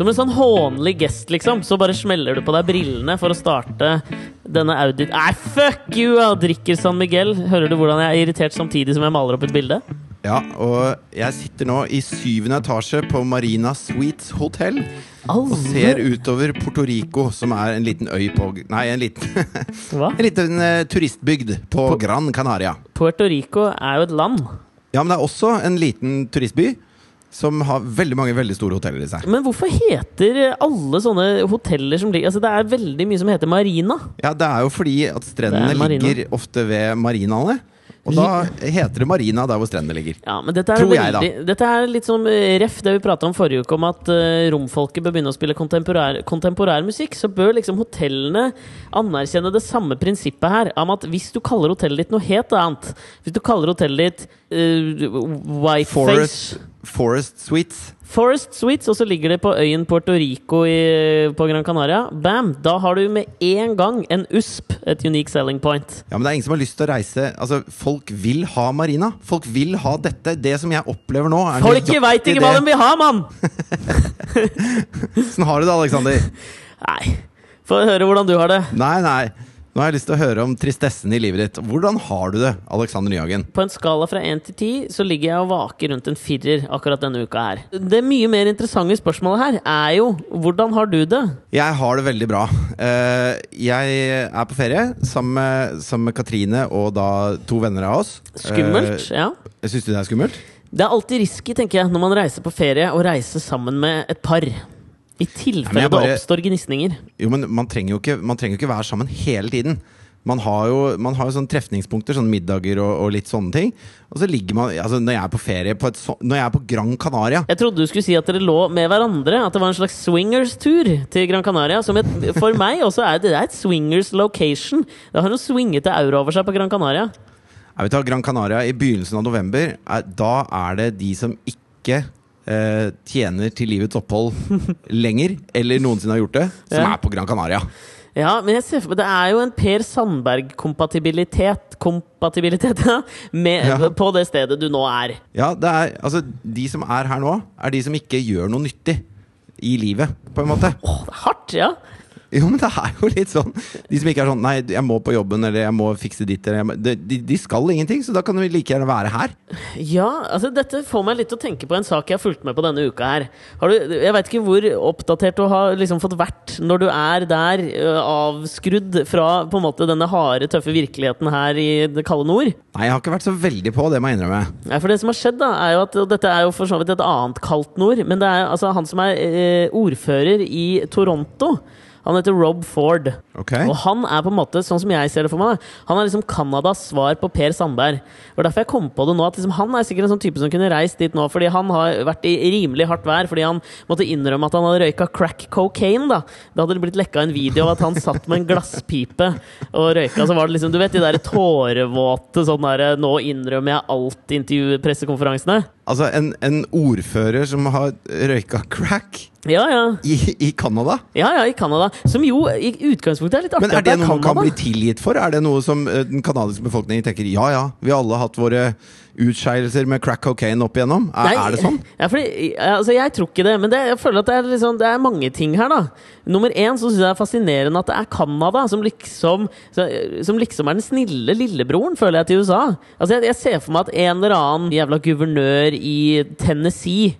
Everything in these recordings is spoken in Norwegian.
Som en sånn hånlig gest, liksom. Så bare smeller du på deg brillene for å starte denne audit... Nei, fuck you! Jeg drikker San Miguel. Hører du hvordan jeg er irritert samtidig som jeg maler opp et bilde? Ja, og jeg sitter nå i syvende etasje på Marina Suites hotell. Og ser utover Puerto Rico, som er en liten øy på Nei, en liten, en liten eh, turistbygd på Gran Canaria. Puerto Rico er jo et land. Ja, men det er også en liten turistby som har veldig mange veldig store hoteller i seg. Men hvorfor heter alle sånne hoteller som ligger Altså, det er veldig mye som heter Marina. Ja, det er jo fordi at strendene er ligger ofte ved marinaene. Og da heter det marina der hvor strendene ligger. Ja, men dette er, Tror jeg, veldig, dette er litt som eh, ref det vi prata om forrige uke, om at uh, romfolket bør begynne å spille kontemporær, kontemporær musikk. Så bør liksom hotellene anerkjenne det samme prinsippet her, om at hvis du kaller hotellet ditt noe helt annet Hvis du kaller hotellet ditt uh, Whiteface Forest, Forest Suites. Forest Suites, og så ligger det på øyen Puerto Rico i, på Gran Canaria. Bam! Da har du med en gang en USP, et unique selling point. Ja, men det er ingen som har lyst til å reise Altså, folk vil ha marina. Folk vil ha dette. Det som jeg opplever nå, er Folket veit ikke hva de vil ha, mann! Åssen har du det, Aleksander. Nei. Få høre hvordan du har det. Nei, nei. Nå har jeg lyst til å høre om tristessen i livet ditt. Hvordan har du det, Alexander Nyhagen? På en skala fra 1 til 10 så ligger jeg og vaker rundt en firer akkurat denne uka her. Det mye mer interessante spørsmålet her er jo hvordan har du det? Jeg har det veldig bra. Eh, Jeg er på ferie sammen med, sammen med Katrine og da to venner av oss. Skummelt, ja. Eh, Syns du det er skummelt? Det er alltid risky, tenker jeg, når man reiser på ferie, å reise sammen med et par. I tilfelle det oppstår gnisninger. Jo, men man trenger jo ikke, man trenger jo ikke være sammen hele tiden. Man har jo, man har jo sånne trefningspunkter, sånne middager og, og litt sånne ting. Og så ligger man altså Når jeg er på ferie på et Når jeg er på Gran Canaria Jeg trodde du skulle si at dere lå med hverandre. At det var en slags swingers-tur til Gran Canaria. Som et, for meg også er det, det er et swingers location. Det har noe swingete aura over seg på Gran Canaria. Jeg da, Gran Canaria i begynnelsen av november, er, da er det de som ikke eh, tjener til livets opphold lenger, eller noensinne har gjort det, som Ja. er på Gran Canaria. Ja, men jeg ser for meg Det er jo en Per Sandberg-kompatibilitet Kompatibilitet, ja, med, Ja. på det stedet du nå er. Ja, det er, altså, De som er her nå, er de som ikke gjør noe nyttig i livet, på en måte. Åh, det er hardt, ja! Jo, men det er jo litt sånn De som ikke er sånn Nei, jeg må på jobben, eller jeg må fikse ditt, eller må, de, de, skal ingenting, så da kan de like gjerne være her. Ja, altså Dette får meg litt til å tenke på en sak jeg har fulgt med på denne uka. her har du, Jeg vet ikke hvor oppdatert du har liksom fått vært når du er der, avskrudd fra på en måte denne harde, tøffe virkeligheten her i det kalde nord. Nei, jeg har ikke vært så veldig på, det må jeg innrømme. Nei, for det som har skjedd, da, er jo at og Dette er jo for så vidt et annet kaldt nord, men det er altså han som er eh, ordfører i Toronto. Han heter Rob Ford. Okay. Og han er på en måte, sånn som jeg ser det for meg, han er liksom Canadas svar på Per Sandberg. Og derfor jeg kom på det nå, at liksom han er sikkert en sånn type som kunne reist dit nå, fordi han har vært i rimelig hardt vær, fordi han måtte innrømme at han hadde røyka crack cocaine. da. Da hadde det blitt lekka en video av at han satt med en glasspipe og røyka. Så var det liksom, du vet de der tårevåte sånn derre 'nå innrømmer jeg alt' intervjupressekonferansene. Altså, en, en ordfører som har røyka crack Ja, ja. i, i Canada? Ja, ja, i Canada. Som jo i utgangspunktet er litt artig. Men er det noe man kan bli tilgitt for? Er det noe som eh, den canadiske befolkningen tenker ja ja, vi har alle hatt våre utskeielser med crack cocaine opp igjennom? Er, Nei, er det sånn? Ja, fordi, altså, jeg tror ikke det, men det, jeg føler at det er, liksom, det er mange ting her. da Nummer én så syns jeg det er fascinerende at det er Canada som liksom, som liksom er den snille lillebroren, føler jeg, til USA. Altså, jeg, jeg ser for meg at en eller annen jævla guvernør i Tennessee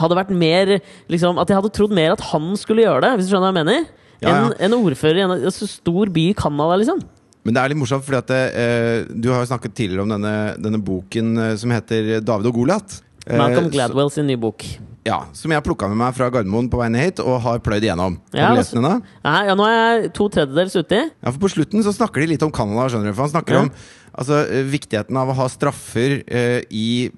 hadde vært mer liksom, At jeg hadde trodd mer at han skulle gjøre det, hvis du skjønner hva jeg mener? Ja, ja. En, en ordfører i en en så stor by i Canada, liksom. Men det er litt morsomt, fordi at eh, du har jo snakket tidligere om denne, denne boken eh, som heter 'David og Goliat'. Eh, Malcolm Gladwell sin nye bok. Ja, Som jeg plukka med meg fra Gardermoen på vei ned hit og har pløyd igjennom. Ja, har du altså- lest den da? Nei, ja, nå er jeg to tredjedels uti. Ja, for På slutten så snakker de litt om Canada. skjønner du For Han snakker Ja. om altså, eh, viktigheten av å ha straffer eh, i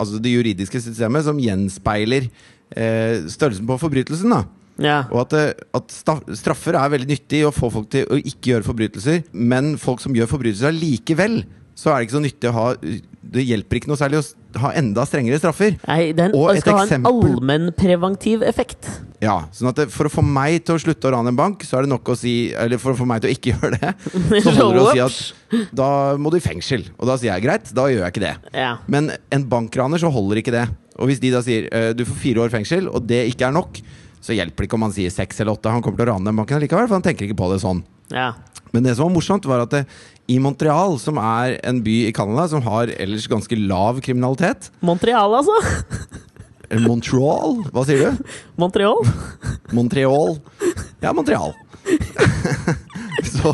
altså det juridiske systemet som gjenspeiler eh, størrelsen på forbrytelsen. da Ja. Og at, eh, at straffer er veldig nyttig å få folk til å ikke gjøre forbrytelser. Men folk som gjør forbrytelser likevel, så er det ikke så nyttig å ha Det hjelper ikke noe særlig å ha enda strengere straffer. Nei, den skal ha en allmennpreventiv effekt. Ja, sånn at det, For å få meg til å slutte å rane en bank, så er det nok å si Eller for å få meg til å ikke gjøre det, så holder det å si at da må du i fengsel. Og da sier jeg greit, da gjør jeg ikke det. Ja. Men en bankraner så holder ikke det. Og hvis de da sier eh, du får fire år fengsel, og det ikke er nok, så hjelper det ikke om han sier seks eller åtte. Han kommer til å rane banken likevel, for han tenker ikke på det sånn. Ja. Men det som var morsomt, var at det, i Montreal, som er en by i Canada som har ellers ganske lav kriminalitet Montreal, altså. Montreal? Hva sier du? Montreal. Montreal. Ja, Montreal. så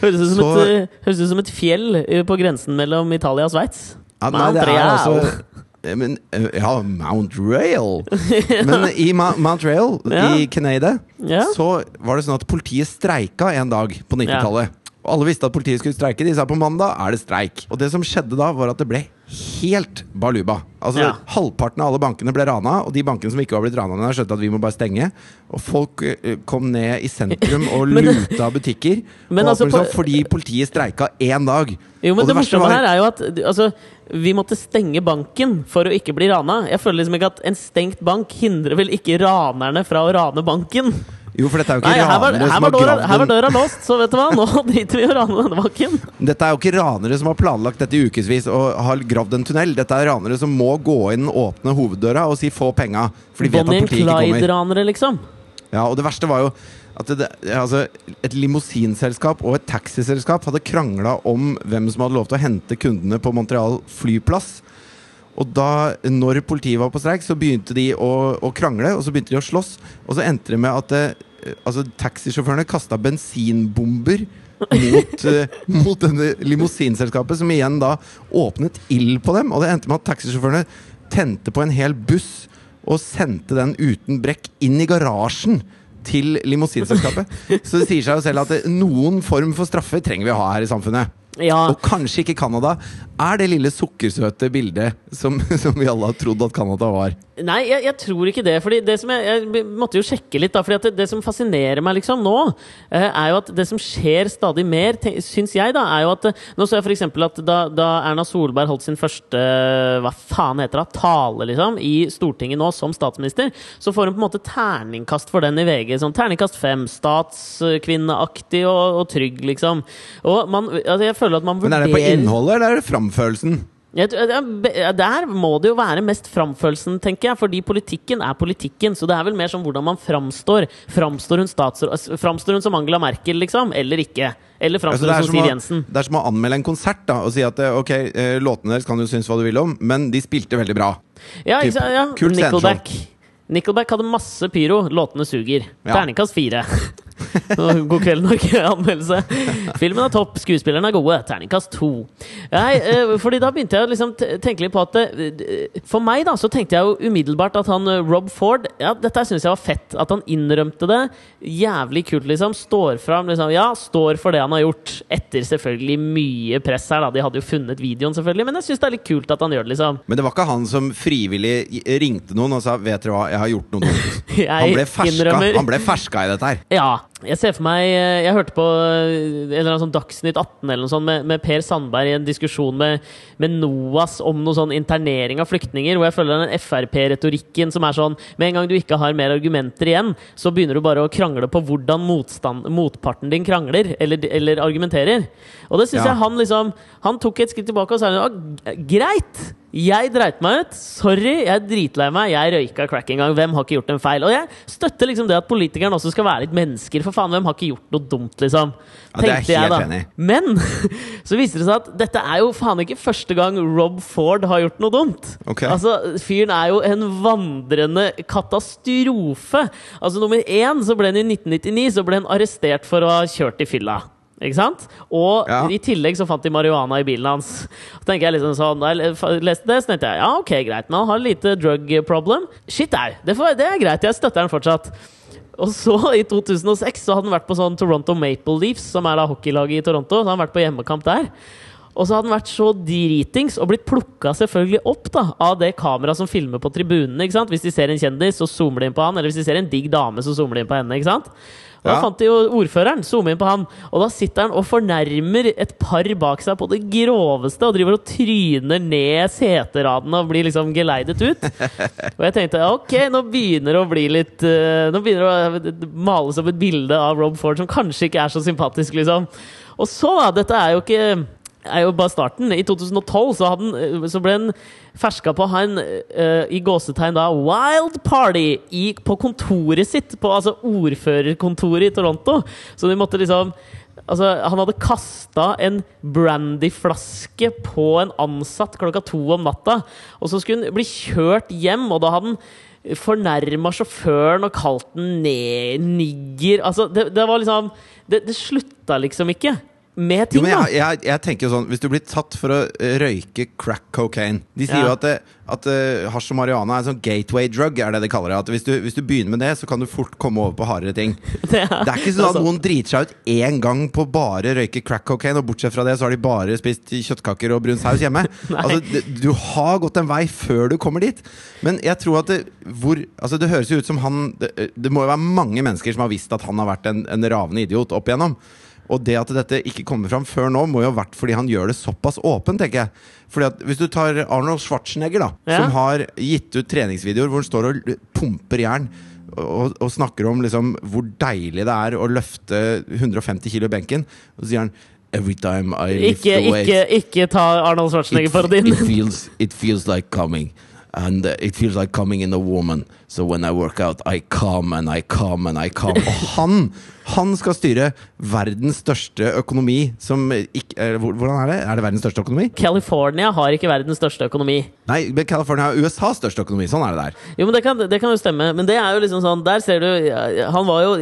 Høres ut som, Så- et, eh, høres ut som et fjell eh, på grensen mellom Italia og Sveits. ja, nei, det er altså Eh, Men, eh, ja, Mount Rail. Men i Ma Mount Rail Ja. i Canada Ja. så var det sånn at politiet streika en dag på 90-tallet. Og alle visste at politiet skulle streike. De sa på mandag er det streik. Og det som skjedde da, var at det ble helt baluba. Altså Ja. Halvparten av alle bankene ble rana, og de bankene som ikke var blitt rana, skjønte at vi må bare stenge. Og folk eh, kom ned i sentrum og Men- luta butikker. Men altså, mulig sånn, på- fordi politiet streika én dag. Jo, men Og det, verste morsomme her er jo at altså, vi måtte stenge banken for å ikke bli rana. Jeg føler liksom ikke at en stengt bank hindrer vel ikke ranerne fra å rane banken? Jo, for dette er jo ikke Nei, her var, ranere her som var, har døra, gravd her var døra låst, så vet du hva, nå driter vi i å rane denne bakken. Dette er jo ikke ranere som har planlagt dette i ukevis og har gravd en tunnel. Dette er ranere som må gå inn, åpne hoveddøra og si få penga. For de vet Bonnie at politiet ikke kommer. Clyde-ranere, liksom. Ja, og det verste var jo at det, altså, et limousinselskap og et taxiselskap hadde krangla om hvem som hadde lov til å hente kundene på Montreal flyplass. Og da, når politiet var på streik, så begynte de å, å krangle, og så begynte de å slåss. Og så endte det med at eh, altså, taxisjåførene kasta bensinbomber mot, eh, mot denne limousinselskapet, som igjen da åpnet ild på dem. Og det endte med at taxisjåførene tente på en hel buss og sendte den uten brekk inn i garasjen til limousinselskapet. Så det sier seg jo selv at det, noen form for straffe trenger vi å ha her i samfunnet. Ja, Og kanskje ikke Canada er det lille sukkersøte bildet som, som vi alle har trodd at Canada var. Nei, jeg, jeg tror ikke det. Fordi det som jeg, jeg måtte jo sjekke litt, da. Fordi at det, det som fascinerer meg liksom nå, eh, er jo at det som skjer stadig mer, syns jeg, da, er jo at eh, Nå så jeg f.eks. at da, da Erna Solberg holdt sin første Hva faen heter det? Tale, liksom, i Stortinget nå som statsminister, så får hun på en måte terningkast for den i VG. Sånn terningkast fem. Statskvinneaktig og, og trygg, liksom. Og man, altså, jeg føler at man Men er det på innholdet, eller er det framførelsen? Er Der må det jo være mest framførelsen, tenker jeg. Fordi politikken er politikken. Så det er vel mer som hvordan man framstår. Framstår hun, framstår hun som Angela Merkel, liksom? Eller ikke? Eller Altså, framstår er hun som Siv å, Jensen? det er som å anmelde en konsert da, og si at eh, ok, eh, låtene deres kan du synes hva du vil om, men de spilte veldig bra. Ja, typ. Ja. kult. Nickelback. Nickelback hadde masse pyro. Låtene suger. Ja. Terningkast fire. God kveld, Norge-anmeldelse. Filmen er topp, skuespillerne er gode. Terningkast to. Nei, eh, fordi da begynte jeg å liksom tenke litt på at eh, For meg da, så tenkte jeg jo umiddelbart at han eh, Rob Ford Ja, dette syns jeg var fett. At han innrømte det. Jævlig kult, liksom. Står fram. Liksom, ja, står for det han har gjort. Etter selvfølgelig mye press her, da. De hadde jo funnet videoen, selvfølgelig. Men jeg syns det er litt kult at han gjør det, liksom. Men det var ikke han som frivillig ringte noen og sa 'vet dere hva, jeg har gjort noe dumt'. Han ble ferska, han ble ferska i dette her. Ja. Jeg ser for meg eh, Jeg hørte på eh, en eller annen sånn Dagsnytt 18 eller noe sånt med, med Per Sandberg i en diskusjon med, med NOAS om noe sånn internering av flyktninger, hvor jeg føler den Frp-retorikken som er sånn Med en gang du ikke har mer argumenter igjen, så begynner du bare å krangle på hvordan motstand, motparten din krangler eller, eller argumenterer. Og det syns Ja. jeg han liksom Han tok et skritt tilbake og sa «Ja, greit! Jeg dreit meg ut. Sorry, jeg er dritlei meg. Jeg røyka crack en gang. Hvem har ikke gjort en feil? Og jeg støtter liksom det at politikerne også skal være litt mennesker. For faen, hvem har ikke gjort noe dumt, liksom? Ja, det er helt jeg da. enig. Men så viser det seg at dette er jo faen ikke første gang Rob Ford har gjort noe dumt. Ok. Altså, Fyren er jo en vandrende katastrofe. Altså Nummer én så ble han i 1999 så ble han arrestert for å ha kjørt i fylla. Ikke sant? Og Ja. i tillegg så fant de marihuana i bilen hans. Så tenker jeg liksom sånn jeg leste det, så tenkte jeg ja, ok, greit, men han har lite drug problem. Shit au! Det, det er greit, jeg støtter han fortsatt. Og så, i 2006, så hadde han vært på sånn Toronto Maple Leafs, som er da hockeylaget i Toronto. Så hadde han vært på hjemmekamp der. Og så hadde han vært så dritings og blitt plukka selvfølgelig opp da av det kameraet som filmer på tribunene. ikke sant? Hvis de ser en kjendis, så zoomer de inn på han. Eller hvis de ser en digg dame, så zoomer de inn på henne. ikke sant? Og Da fant de jo ordføreren, zoome inn på han. Og da sitter han og fornærmer et par bak seg på det groveste og driver og tryner ned seteradene og blir liksom geleidet ut. Og jeg tenkte ok, nå begynner det å bli litt eh, Nå begynner det å males opp et bilde av Rob Ford som kanskje ikke er så sympatisk, liksom. Og så, da, dette er jo ikke er jo bare starten. I 2012 så, han, så ble han ferska på å ha en uh, i gåsetegn da wild party i, på kontoret sitt. På altså ordførerkontoret i Toronto. Så de måtte liksom Altså, han hadde kasta en brandyflaske på en ansatt klokka to om natta. Og så skulle han bli kjørt hjem, og da hadde han fornærma sjåføren og kalt den ned, nigger. Altså, det, det var liksom Det, det slutta liksom ikke med Jo, ting, men da. jeg, jeg, jeg tenker jo sånn Hvis du blir tatt for å eh, røyke crack cocaine De sier Ja. jo at, det, at uh, hasj og marihuana er en sånn gateway drug, er det de kaller det. At hvis du, hvis du begynner med det, så kan du fort komme over på hardere ting. Det er, Det er ikke sånn at altså, noen driter seg ut én gang på bare røyke crack cocaine, og bortsett fra det så har de bare spist kjøttkaker og brun saus hjemme. altså, det, du har gått en vei før du kommer dit. Men jeg tror at det, hvor, altså, det høres jo ut som han det, det må jo være mange mennesker som har visst at han har vært en, en ravende idiot opp igjennom. Og det at dette ikke kommer fram før nå, må jo ha vært fordi han gjør det såpass åpent, tenker jeg. Fordi at Hvis du tar Arnold Schwarzenegger, da, Ja. som har gitt ut treningsvideoer hvor han står og pumper jern og, og snakker om liksom hvor deilig det er å løfte 150 kilo i benken, og så sier han Every time I lift ikke, the weight ikke, ikke ta Arnold Schwarzenegger for din. it feels it feels like coming and it feels like coming in a woman so when I work out I come and I come and I come og han han skal styre verdens største økonomi som ikke, eh, Hvordan er det? Er det verdens største økonomi? California har ikke verdens største økonomi. Nei, men California har USAs største økonomi. Sånn er det der. Jo, men det kan, det kan jo stemme. Men det er jo liksom sånn Der ser du Han var jo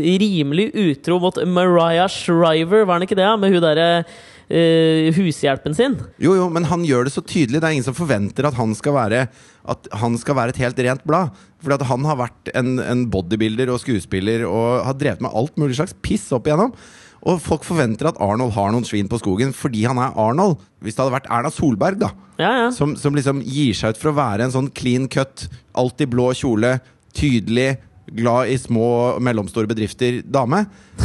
rimelig utro mot Mariah Shriver, var han ikke det? Med hun derre eh, hushjelpen sin. Jo, jo, men han gjør det så tydelig. Det er ingen som forventer at han skal være At han skal være et helt rent blad. Fordi at han har vært en, en bodybuilder og skuespiller og har drevet med alt mulig slags piss opp igjennom. Og folk forventer at Arnold har noen svin på skogen fordi han er Arnold. Hvis det hadde vært Erna Solberg, da, Ja, ja. som, som liksom gir seg ut for å være en sånn clean cut, alltid blå kjole, tydelig, glad i små og mellomstore bedrifter dame,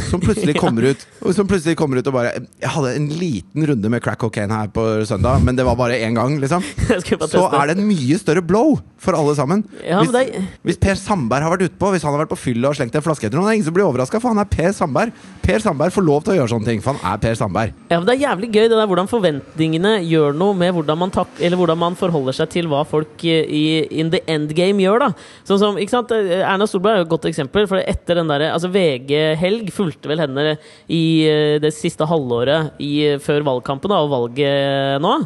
som plutselig kommer ut som plutselig kommer ut og bare Jeg hadde en liten runde med crack cocaine her på søndag, men det var bare én gang, liksom. Så er det en mye større blow for alle sammen. Ja, hvis, det hvis Per Sandberg har vært utpå, hvis han har vært på fylla og slengt en flaske etter noen, det er ingen som blir overraska, for han er Per Sandberg. Per Sandberg får lov til å gjøre sånne ting, for han er Per Sandberg. Ja, men Det er jævlig gøy det der hvordan forventningene gjør noe med hvordan man, tak eller hvordan man forholder seg til hva folk eh, i in the endgame gjør. da Sånn som, ikke sant eh, Erna Solberg er jo et godt eksempel. For etter den der, altså VG-helg fulgte vel henne i eh, det siste halvåret i, eh, før valgkampen da, og valget nå.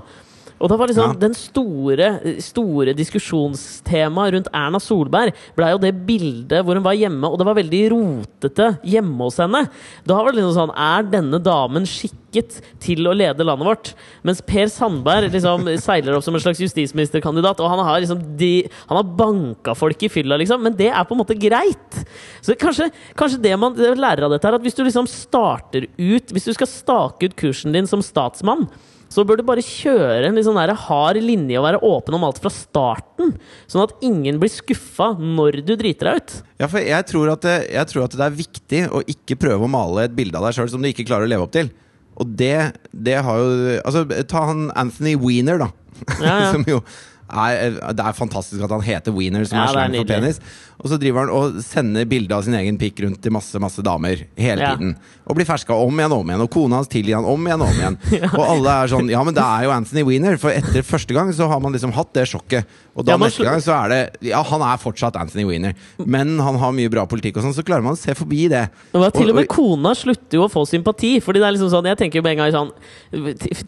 Og da var liksom Ja. Den store, store diskusjonstemaet rundt Erna Solberg ble jo det bildet hvor hun var hjemme, og det var veldig rotete hjemme hos henne. Da var det liksom sånn Er denne damen skikket til å lede landet vårt? Mens Per Sandberg liksom seiler opp som en slags justisministerkandidat, og han har liksom de, Han har banka folk i fylla, liksom, men det er på en måte greit. Så kanskje, kanskje det man lærer av dette, er at hvis du liksom starter ut Hvis du skal stake ut kursen din som statsmann, så bør du bare kjøre en litt sånn der hard linje og være åpen om alt fra starten. Sånn at ingen blir skuffa når du driter deg ut. Ja, for jeg tror, at det, jeg tror at det er viktig å ikke prøve å male et bilde av deg sjøl som du ikke klarer å leve opp til. Og det, det har jo Altså, ta han Anthony Weiner, da. Ja, ja. som jo er, det er fantastisk at han heter Wiener, som Ja, er slang for penis. Og så driver han og sender bilde av sin egen pikk rundt til masse masse damer hele Ja. tiden. Og blir ferska om igjen og om igjen, og kona hans tilgir han om igjen og om igjen. Og alle er sånn Ja, men det er jo Anthony Weiner, for etter første gang så har man liksom hatt det sjokket. Og da Ja, neste gang så er det Ja, han er fortsatt Anthony Weiner, men han har mye bra politikk og sånn, så klarer man å se forbi det. Og til og Og- med kona slutter jo å få sympati. Fordi det er liksom sånn Jeg tenker jo med en gang sånn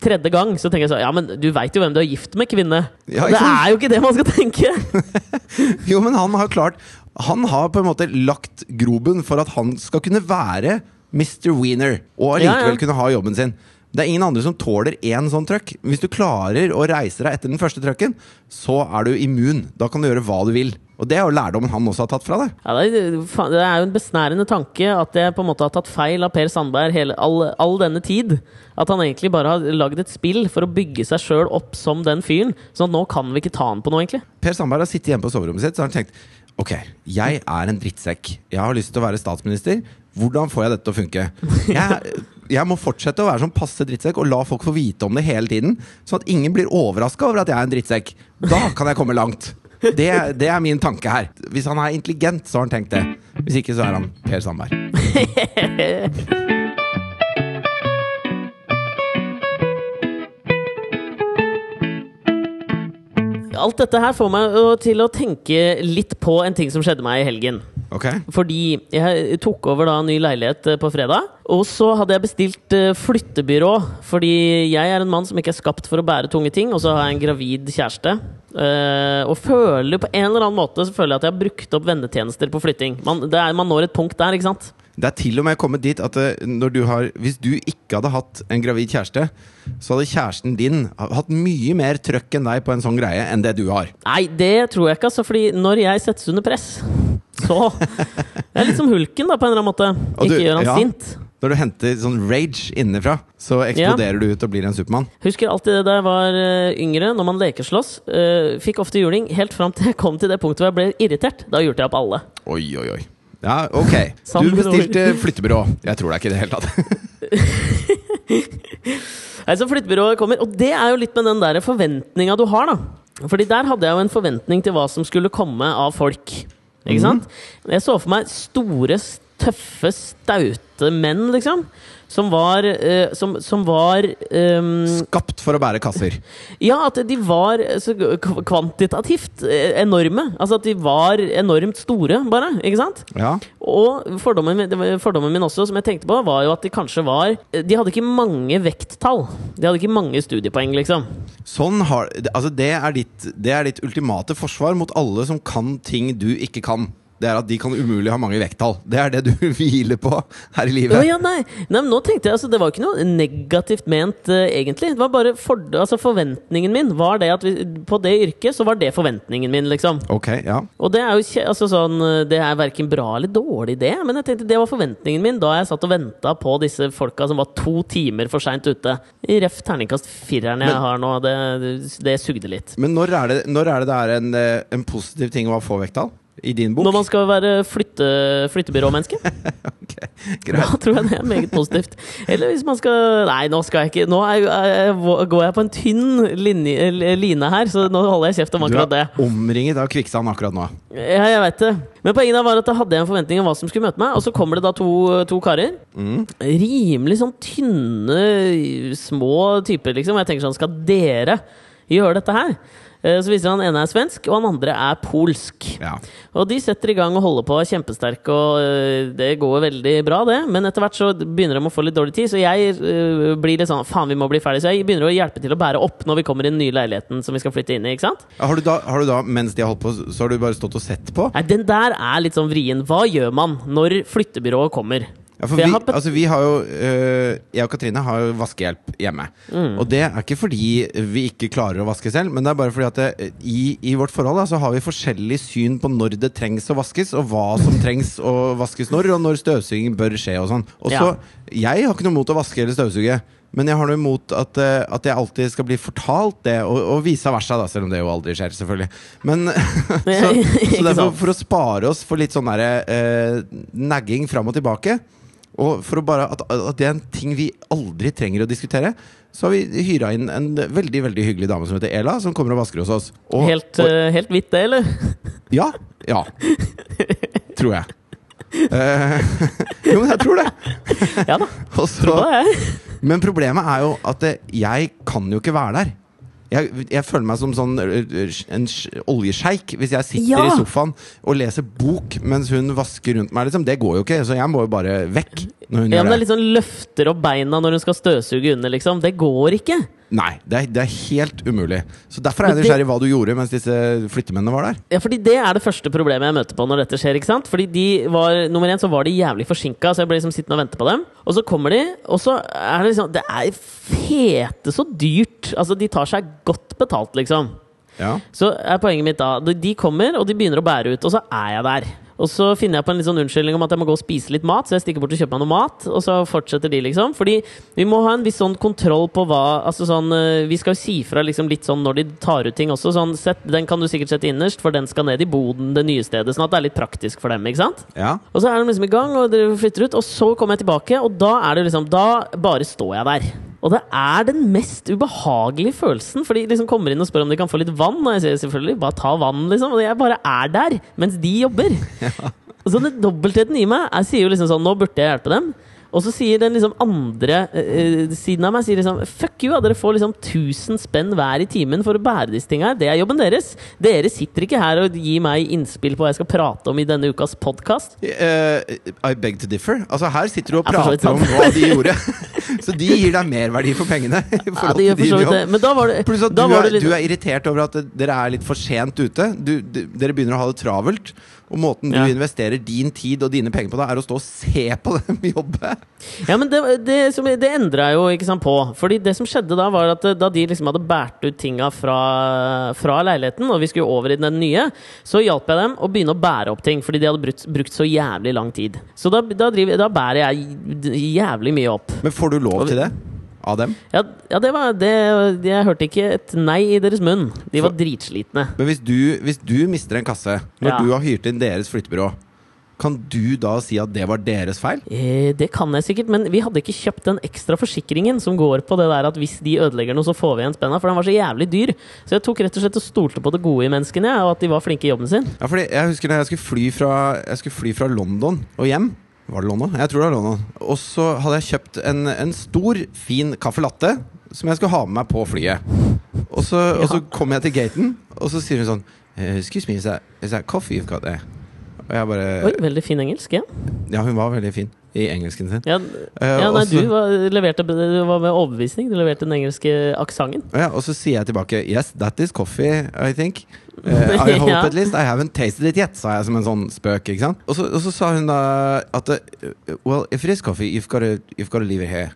Tredje gang så tenker jeg sånn Ja, men du veit jo hvem du er gift med, kvinne. Ja, det er jo ikke det man skal tenke! Jo, men han har klart Han har på en måte lagt grobunn for at han skal kunne være Mr. Wiener, og allikevel Ja, ja. kunne ha jobben sin. Det er ingen andre som tåler én sånn trøkk. Hvis du klarer å reise deg etter den første trøkken, så er du immun. Da kan du gjøre hva du vil. Og det er jo lærdommen han også har tatt fra deg. Ja, det, det er jo en besnærende tanke at jeg på en måte har tatt feil av Per Sandberg hele, all, all denne tid. At han egentlig bare har lagd et spill for å bygge seg sjøl opp som den fyren. Så nå kan vi ikke ta han på noe, egentlig. Per Sandberg har sittet hjemme på soverommet sitt Så har han tenkt Ok, jeg er en drittsekk. Jeg har lyst til å være statsminister. Hvordan får jeg dette til å funke? Jeg, jeg må fortsette å være sånn passe drittsekk og la folk få vite om det hele tiden. Sånn at ingen blir overraska over at jeg er en drittsekk. Da kan jeg komme langt. Det, det er min tanke her. Hvis han er intelligent, så har han tenkt det. Hvis ikke, så er han Per Sandberg. alt dette her får meg til å tenke litt på en ting som skjedde meg i helgen. Okay. Fordi jeg tok over da en ny leilighet eh, på fredag. Og så hadde jeg bestilt eh, flyttebyrå. Fordi jeg er en mann som ikke er skapt for å bære tunge ting. Og så har jeg en gravid kjæreste. Eh, og føler på en eller annen måte Så føler jeg at jeg har brukt opp vennetjenester på flytting. Man, det er, man når et punkt der, ikke sant? Det er til og med kommet dit at eh, når du har, hvis du ikke hadde hatt en gravid kjæreste, så hadde kjæresten din hatt mye mer trøkk enn deg på en sånn greie enn det du har. Nei, det tror jeg ikke, altså. Fordi når jeg settes under press, så Det er litt som hulken, da, på en eller annen måte. Du- Ikke gjør han ja. sint. Når du henter sånn rage innenfra, så eksploderer du ut og blir en Supermann. Husker alltid det da jeg var eh, yngre, når man lekeslåss. Uh, fikk ofte juling helt fram til jeg kom til det punktet hvor jeg ble irritert. Da gjorde jeg opp alle. Oi, oi, oi. Ja, ok. Du bestilte flyttebyrå. Jeg tror deg ikke i det hele tatt. Nei, så flyttebyrået kommer, og det er jo litt med den der forventninga du har, da. Fordi der hadde jeg jo en forventning til hva som skulle komme av folk. Ikke sant? Jeg så for meg store, tøffe, staute menn, liksom. Som var eh, Som, som var ehm, Skapt for å bære kasser. Ja, at de var eh, så kvantitativt eh, enorme. Altså at de var enormt store, bare. Ikke sant? Ja. Og fordommen min, fordommen min også, som jeg tenkte på, var jo at de kanskje var De hadde ikke mange vekttall. De hadde ikke mange studiepoeng, liksom. Sånn har, altså det, er ditt, det er ditt ultimate forsvar mot alle som kan ting du ikke kan. Det er at de kan umulig ha mange vekttall. Det er det du hviler på her i livet. Å ja, nei. nei, men nå tenkte jeg altså, Det var ikke noe negativt ment, uh, egentlig. Det var bare for, altså, Forventningen min var det at vi, på det yrket, så var det forventningen min, liksom. Ok, ja. Og det er jo altså, sånn eh, Det er verken bra eller dårlig, det. Men jeg tenkte det var forventningen min da jeg satt og venta på disse folka som var to timer for seint ute. I ref terningkast fireren jeg Men- har nå. Det, det sugde litt. Men når er det, når er det det er en, eh, en positiv ting å få vekttall? I din bok? Når man skal være flytte, flyttebyråmenneske, Ok, da tror jeg det er meget positivt. Eller hvis man skal Nei, nå skal jeg ikke Nå er, går jeg på en tynn linje, line her, så nå holder jeg kjeft om akkurat det. Du er omringet av kvikksand akkurat nå. Ja, jeg vet det. Men poenget var at jeg hadde en forventning om hva som skulle møte meg, og så kommer det da to, to karer. Mm. Rimelig sånn tynne, små typer, liksom. Og jeg tenker sånn, skal dere gjøre dette her? Eh, Så viser han ene er svensk, og han andre er polsk. Ja. Og de setter i gang og holder på, er kjempesterke, og det går veldig bra, det. Men etter hvert så begynner de å få litt dårlig tid, så jeg øh, blir litt sånn Faen, vi må bli ferdig. Så jeg begynner å hjelpe til å bære opp når vi kommer i den nye leiligheten som vi skal flytte inn i. ikke sant? Har, du da, har du da, mens de har holdt på, så har du bare stått og sett på? Nei, den der er litt sånn vrien. Hva gjør man når flyttebyrået kommer? Ja, for vi, altså vi har jo øh, Jeg og Katrine har jo vaskehjelp hjemme. Mm. Og det er ikke fordi vi ikke klarer å vaske selv, men det er bare fordi at det, i, i vårt forhold da, så har vi forskjellig syn på når det trengs å vaskes, og hva som trengs å vaskes når, og når støvsuging bør skje og sånn. Og så, Jeg har ikke noe mot å vaske eller støvsuge. Men jeg har noe imot at, eh, at jeg alltid skal bli fortalt det, og, og vice versa, da, selv om det jo aldri skjer, selvfølgelig. Men så, så derfor, for å spare oss for litt sånn derre eh, nagging fram og tilbake, og for å bare at, at det er en ting vi aldri trenger å diskutere, så har vi hyra inn en veldig veldig hyggelig dame som heter Ela, som kommer og vasker hos oss. Og, Helt, og, uh, helt hvitt, det, eller? ja. Ja. Tror jeg. Uh, jo, men jeg tror det. Ja da. Så, Tror det. men problemet er jo at jeg kan jo ikke være der. Jeg, jeg føler meg som sånn en sj- oljesjeik hvis jeg sitter Ja! i sofaen og leser bok mens hun vasker rundt meg. Liksom. Det går jo ikke, så jeg må jo bare vekk når hun Ja, men det gjør er det. sånn løfter opp beina når hun skal støvsuge under, liksom. Det går ikke. Nei, det er, det er helt umulig. Så Derfor er jeg nysgjerrig hva du gjorde mens disse flyttemennene var der. Ja, fordi Det er det første problemet jeg møter på når dette skjer. ikke sant? Fordi de var, Nummer én så var de jævlig forsinka, så jeg ble liksom sittende og vente på dem. Og så kommer de, og så er det liksom Det er fete så dyrt. Altså, de tar seg godt betalt, liksom. Ja. Så er poenget mitt da de- De kommer, og de begynner å bære ut, og så er jeg der. Og så finner jeg på en litt sånn unnskyldning om at jeg må gå og spise litt mat, så jeg stikker bort og kjøper meg noe mat, og så fortsetter de, liksom. Fordi vi må ha en viss sånn kontroll på hva Altså sånn eh, Vi skal jo si fra liksom litt sånn når de tar ut ting også. Sånn sett, Den kan du sikkert sette innerst, for den skal ned i boden det nye stedet. Sånn at det er litt praktisk for dem, ikke sant? ja. Og så er de liksom i gang, og dere flytter ut, og så kommer jeg tilbake, og da er det liksom Da bare står jeg der. Og det er den mest ubehagelige følelsen, for de liksom kommer inn og spør om de kan få litt vann, og jeg sier selvfølgelig bare ta vann, liksom. Og jeg bare er der mens de jobber. Og så det dobbeltheten i meg Jeg sier jo liksom sånn Nå burde jeg hjelpe dem. Og så sier den liksom andre eh, siden av meg sier liksom Fuck you, at dere får liksom 1000 spenn hver i timen for å bære disse tinga. Det er jobben deres. Dere sitter ikke her og gir meg innspill på hva jeg skal prate om i denne ukas podkast. Uh, I beg to differ. Altså Her sitter du og Ja, prater om hva de gjorde. Så de gir deg merverdi for pengene. Ja, det gjør for så vidt det. Men da var det, Pluss at da du var det litt du er irritert over at dere er litt for sent ute. Du, dere begynner å ha det travelt. Og måten du Ja. investerer din tid og dine penger på, da er å stå og se på dem jobbe. Ja, men det, det, som, det endra jeg jo ikke sant, på. Fordi det som skjedde da, var at eh, da de liksom hadde båret ut tinga fra, fra leiligheten, og vi skulle over i den nye, så hjalp jeg dem å begynne å bære opp ting. Fordi de hadde brukt, brukt så jævlig lang tid. Så da, da, driver, da bærer jeg jævlig mye opp. Men får du lov til det? Av dem? Ja, ja det var det Jeg hørte ikke et nei i deres munn. De var dritslitne. Men hvis du, hvis du mister en kasse når Ja. du har hyrt inn deres flyttebyrå, kan du da si at det var deres feil? Eh, det kan jeg sikkert, men vi hadde ikke kjøpt den ekstra forsikringen som går på det der at hvis de ødelegger noe, så får vi igjen spenna. For den var så jævlig dyr. Så jeg tok rett og slett og stolte på det gode i menneskene, og at de var flinke i jobben sin. Ja, fordi jeg husker da jeg skulle fly fra, jeg skulle fly fra London og hjem. Var det låna? Jeg tror det var låna. Og så hadde jeg kjøpt en, en stor, fin caffè latte som jeg skulle ha med meg på flyet. Og så, og så kom jeg til gaten, og så sier hun sånn eh, Excuse me, is that, is that coffee you've got there? Og jeg bare Oi, veldig fin engelsk, ja. Ja, hun var veldig fin i engelsken sin. Ja, Eh, ja nei, du var, leverte, du var med overbevisning. Du leverte den engelske aksenten. Ja, og så sier jeg tilbake Yes, that is coffee, I think. Eh, I hope Ja. at least. I haven't tasted it yet, sa jeg som en sånn spøk. ikke sant? Og så, og så sa hun da at eh, Well, if it is coffee, you've got to, you've got to leave it here.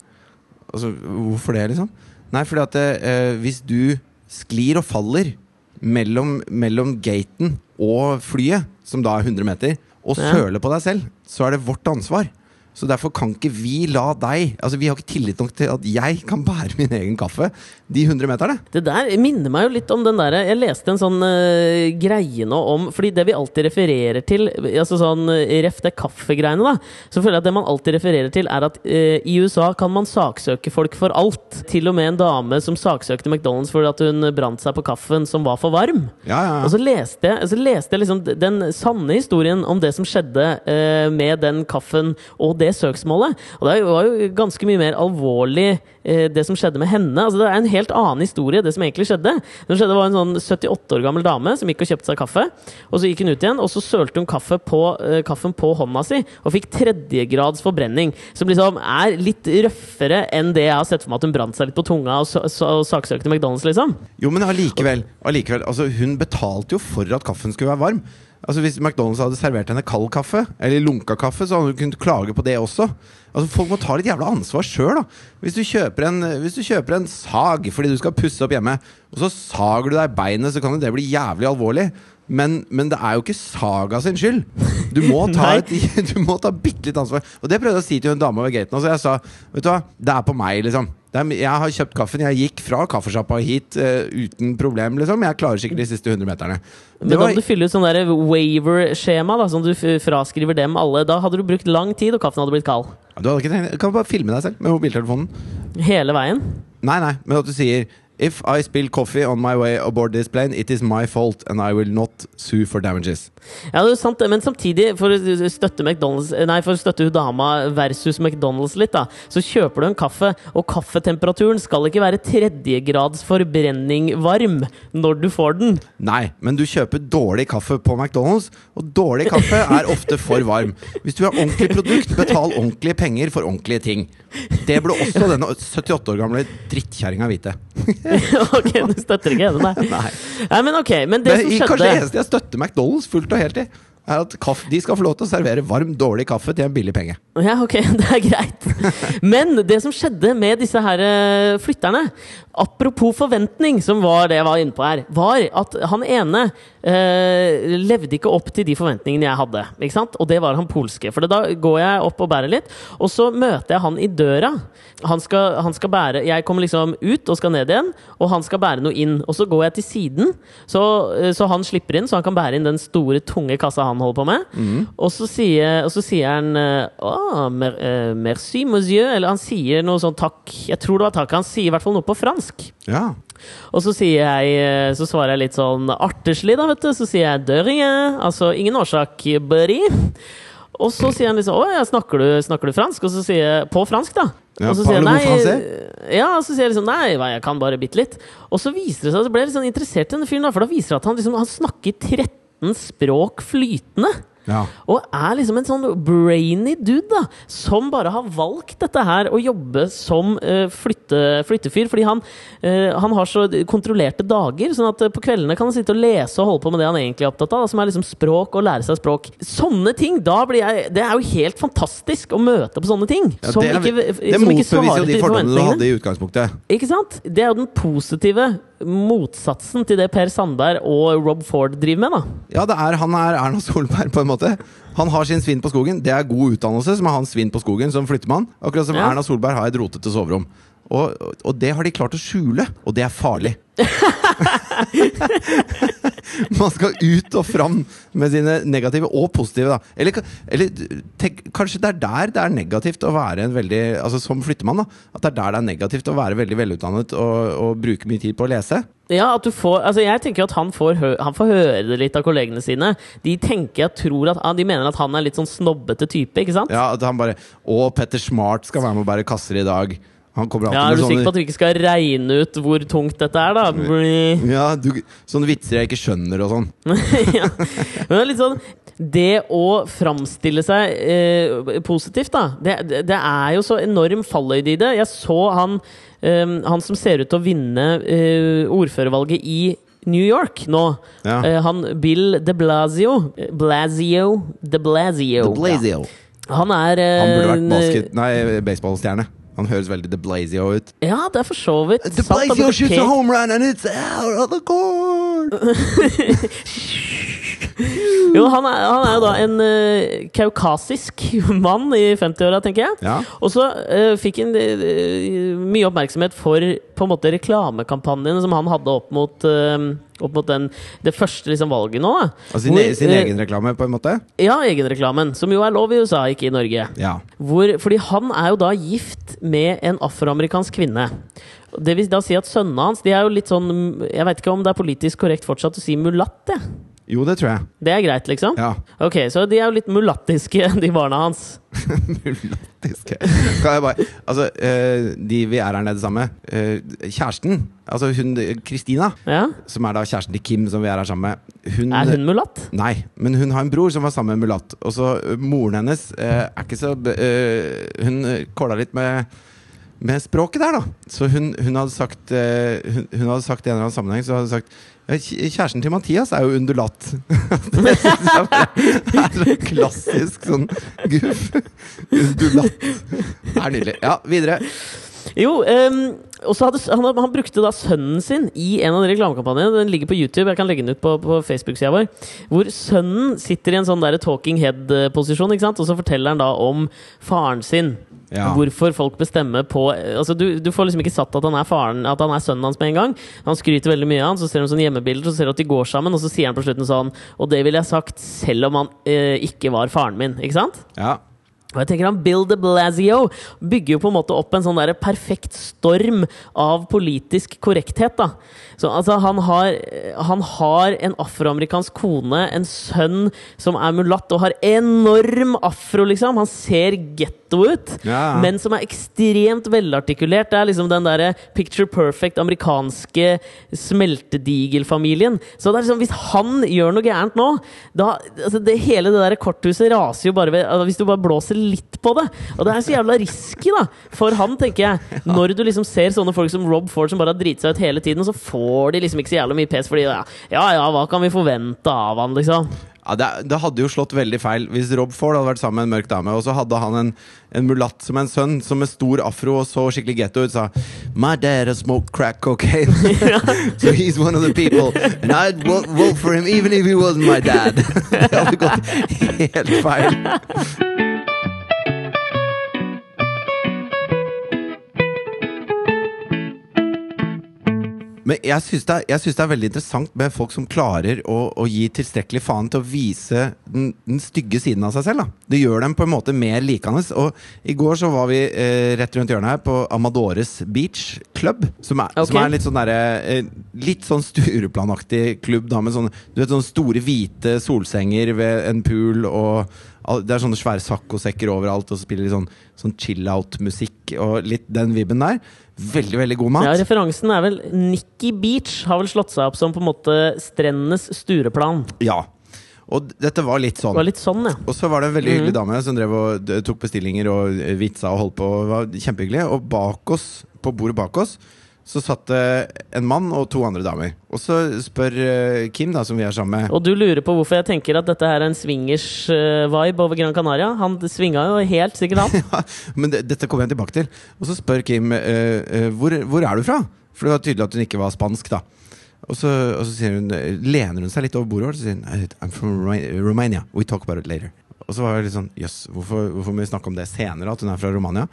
Altså, Hvorfor det, liksom? Nei, fordi at uh, hvis du sklir og faller mellom, mellom gaten og flyet, som da er 100 meter, og søler på deg selv, så er det vårt ansvar. Så derfor kan ikke vi la deg Altså Vi har ikke tillit nok til at jeg kan bære min egen kaffe de 100 meterne. Det der minner meg jo litt om den derre Jeg leste en sånn uh, greie nå om Fordi det vi alltid refererer til, altså sånn eh, ref det kaffegreiene, da, så føler jeg at det man alltid refererer til, er at uh, i USA kan man saksøke folk for alt. Til og med en dame som saksøkte McDonald's fordi at hun brant seg på kaffen som var for varm. Ja, ja, Og så leste jeg, så leste jeg liksom den sanne historien om det som skjedde uh, med den kaffen og det søksmålet. Og det var jo ganske mye mer alvorlig eh, det som skjedde med henne. Altså Det er en helt annen historie, det som egentlig skjedde. Det skjedde var en sånn 78 år gammel dame som gikk og kjøpte seg kaffe. Og så gikk hun ut igjen, og så sølte hun kaffe på, eh, kaffen på hånda si og fikk tredjegrads forbrenning. Som liksom er litt røffere enn det jeg har sett for meg at hun brant seg litt på tunga og, og saksøkte McDonald's, liksom. Jo, men allikevel. allikevel altså, hun betalte jo for at kaffen skulle være varm. Altså Hvis McDonald's hadde servert henne kald kaffe, eller lunka kaffe, så hadde hun kunnet klage på det også. Altså Folk må ta litt jævla ansvar sjøl. Hvis, du kjøper en- hvis du kjøper en sag fordi du skal pusse opp hjemme, og så sager du deg beinet, så kan jo det bli jævlig alvorlig. Men, men det er jo ikke Saga sin skyld. Du må ta, et, du må ta bitte litt ansvar. Og det prøvde jeg å si til en dame ved gaten. Altså jeg sa vet du hva, det er på meg, liksom. Er, jeg har kjøpt kaffen. Jeg gikk fra kaffesjappa hit uh, uten problem, liksom. Jeg klarer sikkert de siste 100 meterne. Men Det var, må du fylle ut sånn waiver-skjema, som du fraskriver dem alle. Da hadde du brukt lang tid, og kaffen hadde blitt kald. du hadde ikke trengt, du kan bare filme deg selv med mobiltelefonen. Hele veien. Nei, nei, men at du sier If I spill coffee on my way aboard this plane, it is my fault, and I will not sue for damages. Ja, det er jo sant, men samtidig, for å støtte McDonald's Nei, for å støtte dama versus McDonald's litt, da, så kjøper du en kaffe, og kaffetemperaturen skal ikke være tredjegrads forbrenning varm når du får den. Nei, men du kjøper dårlig kaffe på McDonald's, og dårlig kaffe er ofte for varm. Hvis du har ordentlig produkt, betal ordentlige penger for ordentlige ting. Det burde også denne 78 år gamle drittkjerringa vite. ok, du støtter ikke henne, nei. Nei. nei. Men ok, men det Men som skjedde kanskje det eneste jeg støtter McDonald's fullt og helt i, er at kaffe, de skal få lov til å servere varm, dårlig kaffe til en billig penge. Ja, ok, det er greit. Men det som skjedde med disse her eh, flytterne, apropos forventning, som var det jeg var inne på her, var at han ene eh, levde ikke opp til de forventningene jeg hadde. Ikke sant? Og det var han polske. For da går jeg opp og bærer litt, og så møter jeg han i døra. Han skal, han skal bære Jeg kommer liksom ut og skal ned igjen, og han skal bære noe inn. Og så går jeg til siden, så, eh, så han slipper inn, så han kan bære inn den store, tunge kassa han holder på med. Og, så sier, og så sier han Å, mer, eh, merci, monsieur. Eller han sier noe sånn takk. Jeg tror det var takk. Han sier i hvert fall noe på fransk. Ja. Og så sier jeg eh, Så svarer jeg litt sånn arterslig, da, vet du. Så sier jeg de rien. Altså ingen årsak, buddy. Og så sier han liksom Å ja, snakker du, snakker du fransk? Og så sier jeg På fransk, da. Ja, og så sier jeg nei? Ja, og så sier jeg liksom Nei, jeg kan bare bitte litt. Og så viser det seg at jeg ble litt sånn interessert i denne fyren, da, for da viser det at han liksom Han snakker 13 språk flytende. Ja. Og er liksom en sånn brainy dude, da. Som bare har valgt dette her å jobbe som uh, flytte, flyttefyr. Fordi han, uh, han har så kontrollerte dager, sånn at eh, på kveldene kan han sitte og lese og holde på med det han egentlig er opptatt av, da, som er liksom språk og lære seg språk. Sånne ting! Da blir jeg Det er jo helt fantastisk å møte på sånne ting. Ja, som det, ikke, det som ikke motbeviser jo de fordommene du hadde i utgangspunktet. Ikke sant? Det er jo den positive motsatsen til det Per Sandberg og Rob Ford driver med, da. Ja, det er, han er Erna Solberg, på en måte. Han har sin svinn på skogen. Det er god utdannelse som er hans svinn på skogen som flyttemann. Akkurat som Ja. Erna Solberg har et rotete soverom. Og, og det har de klart å skjule, og det er farlig. Man skal ut og fram med sine negative og positive, da. Eller, eller tenk, kanskje det er der det er negativt å være en veldig Altså som flyttemann, da. At det er der det er negativt å være veldig velutdannet og, og bruke mye tid på å lese. Ja, at du får, altså jeg tenker at han får, han får høre det litt av kollegene sine. De tenker jeg tror at, ah, de mener at han er litt sånn snobbete type, ikke sant? Ja, at han bare Å, Petter Smart skal være med og bære kasser i dag. Han kommer alltid Ja, Er du sikker på at vi ikke skal regne ut hvor tungt dette er, da? Bli- Ja, du, sånne vitser jeg ikke skjønner og sånn. ja. Men litt sånn Det å framstille seg eh, positivt, da det, det, er jo så enorm falløyde i det. Jeg så han, eh, han som ser ut til å vinne eh, ordførervalget i New York nå. Ja. Eh, han Bill de Blasio Blasio De Blasio. De Blasio. Ja. Han er eh, Han burde vært basket... Nei, baseballstjerne. Han høres veldig The Blazio ut. Ja, det er for så vidt The Blazio shoots a home run and it's out of the court! Jo, han er, han er jo da en uh, kaukasisk mann i 50-åra, tenker jeg. Ja. Og så uh, fikk han uh, mye oppmerksomhet for på en måte reklamekampanjene som han hadde opp mot, opp mot den, det første liksom, valget nå. Da. Altså sin, Hvor, sin eh, egen reklame, på en måte? Ja, egenreklamen. Som jo er lov i USA, ikke i Norge. Ja. Hvor, fordi han er jo da gift med en afroamerikansk kvinne. Det vil da si at sønnene hans De er jo litt sånn Jeg vet ikke om det er politisk korrekt fortsatt å si mulatt, jeg. Jo, det tror jeg. Det er greit, liksom? Ja. Ok, så de er jo litt mulattiske, de barna hans. Mulattiske. Kan jeg bare Altså, eh, de vi er her nede sammen med, eh, kjæresten, altså hun Kristina, Ja? som er da kjæresten til Kim, som vi er her sammen med hun, Er hun mulatt? Nei, men hun har en bror som var sammen med mulatt. Og så eh, moren hennes er ikke så Hun kåla litt med med språket der, da. Så hun, hun, hadde sagt, uh, hun, hun hadde sagt i en eller annen sammenheng Så hadde hun sagt Kjæresten til Mathias er jo undulat. det synes jeg er så klassisk sånn guff. Undulat. Det er nydelig. Ja, videre. Jo, um, hadde, han, han brukte da sønnen sin i en av de reklamekampanjene. Den ligger på YouTube. Jeg kan legge den ut på, på Facebook-sida vår. Hvor sønnen sitter i en sånn der talking head-posisjon, og så forteller han da om faren sin. Ja. Hvorfor folk bestemmer på Altså du, du får liksom ikke satt at han er faren At han er sønnen hans med en gang. Han skryter veldig mye av han, så ser de sånne hjemmebilder, så ser du at de går sammen, og så sier han på slutten sånn Og det ville jeg sagt selv om han eh, ikke var faren min. Ikke sant? Ja. Og jeg tenker han Bill de Blasio bygger jo på en måte opp en sånn der perfekt storm av politisk korrekthet. da Så altså Han har, han har en afroamerikansk kone, en sønn som er mulatt og har enorm afro, liksom. Han ser getto ut, Ja. men som er ekstremt velartikulert. Det er liksom den derre picture perfect amerikanske smeltedigelfamilien. Så det er liksom, hvis han gjør noe gærent nå, da altså det, Hele det der korthuset raser jo bare ved altså Hvis du bare blåser litt på det. Og det er så jævla risky, da, for han, tenker jeg. Når du liksom ser sånne folk som Rob Ford som bare har driti seg ut hele tiden, så får de liksom ikke så jævla mye pes fordi ja, ja, ja, hva kan vi forvente av han, liksom? Ja, det, det hadde jo slått veldig feil hvis Rob Ford hadde vært sammen med en mørk dame, og så hadde han en, en mulatt som en sønn, som med stor afro og så skikkelig getto ut, sa My dad has smoked crack cocaine, so he's one of the people, and I'd vote, vote for him even if he wasn't my dad. det hadde gått helt feil. Men jeg syns det, det er veldig interessant med folk som klarer å, å gi tilstrekkelig faen til å vise den, den stygge siden av seg selv. Da. Det gjør dem på en måte mer likende. Og i går så var vi eh, rett rundt hjørnet her på Amadores Beach Club. Som er, okay. som er litt sånn derre eh, Litt sånn Stureplanaktig klubb da, med sånne, du vet, sånne store hvite solsenger ved en pool og Det er sånne svære saccosekker overalt, og så spiller de sånn, sånn chill-out-musikk og litt den vibben der. Veldig, veldig god mat. Ja, referansen er vel Nikki Beach har vel slått seg opp som på en måte strendenes stureplan. Ja. Og dette var litt Det sånn. var litt sånn, ja. Og så var det en veldig Mhm. hyggelig dame som drev og tok bestillinger og vitsa og holdt på. og var kjempehyggelig. Og bak oss, på bordet bak oss så satt det en mann og to andre damer. Og så spør eh, Kim, da, som vi er sammen med Og du lurer på hvorfor jeg tenker at dette her er en swingers-vibe over Gran Canaria? Han svinga jo helt sikkert, han. Men det, dette kommer jeg tilbake til. Og så spør Kim uh, uh, hvor, hvor er du fra? For det var tydelig at hun ikke var spansk, da. Og så, og så hun, eh, lener hun seg litt over bordet og sier hun, I'm from Romania. We talk about it later. Og så var jeg litt sånn Jøss, hvorfor, hvorfor må vi snakke om det senere? At hun er fra Romania?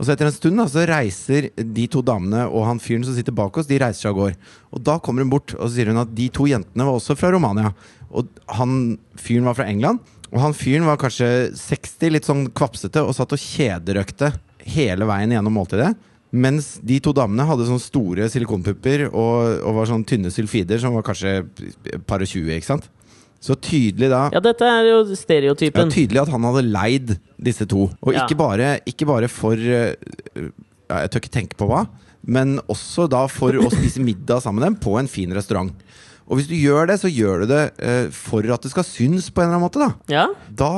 Og så etter en stund da, så reiser de to damene og han fyren som sitter bak oss, de reiser seg av gårde. Og da kommer hun bort og så sier hun at de to jentene var også fra Romania. Og han fyren var fra England. Og han fyren var kanskje 60, litt sånn kvapsete, og satt og kjederøkte hele veien gjennom måltidet. Mens de to damene hadde sånne store silikonpupper og, og var sånn tynne sylfider som var kanskje par og tjue. ikke sant? Så tydelig da Ja, dette er jo stereotypen. ja, tydelig at han hadde leid disse to. Og Ja. ikke, bare, ikke bare for eh, ja, Jeg tør ikke tenke på hva, men også da for å spise middag sammen med dem på en fin restaurant. Og hvis du gjør det, så gjør du det uh, for at det skal synes på en eller annen måte. Da Ja? Da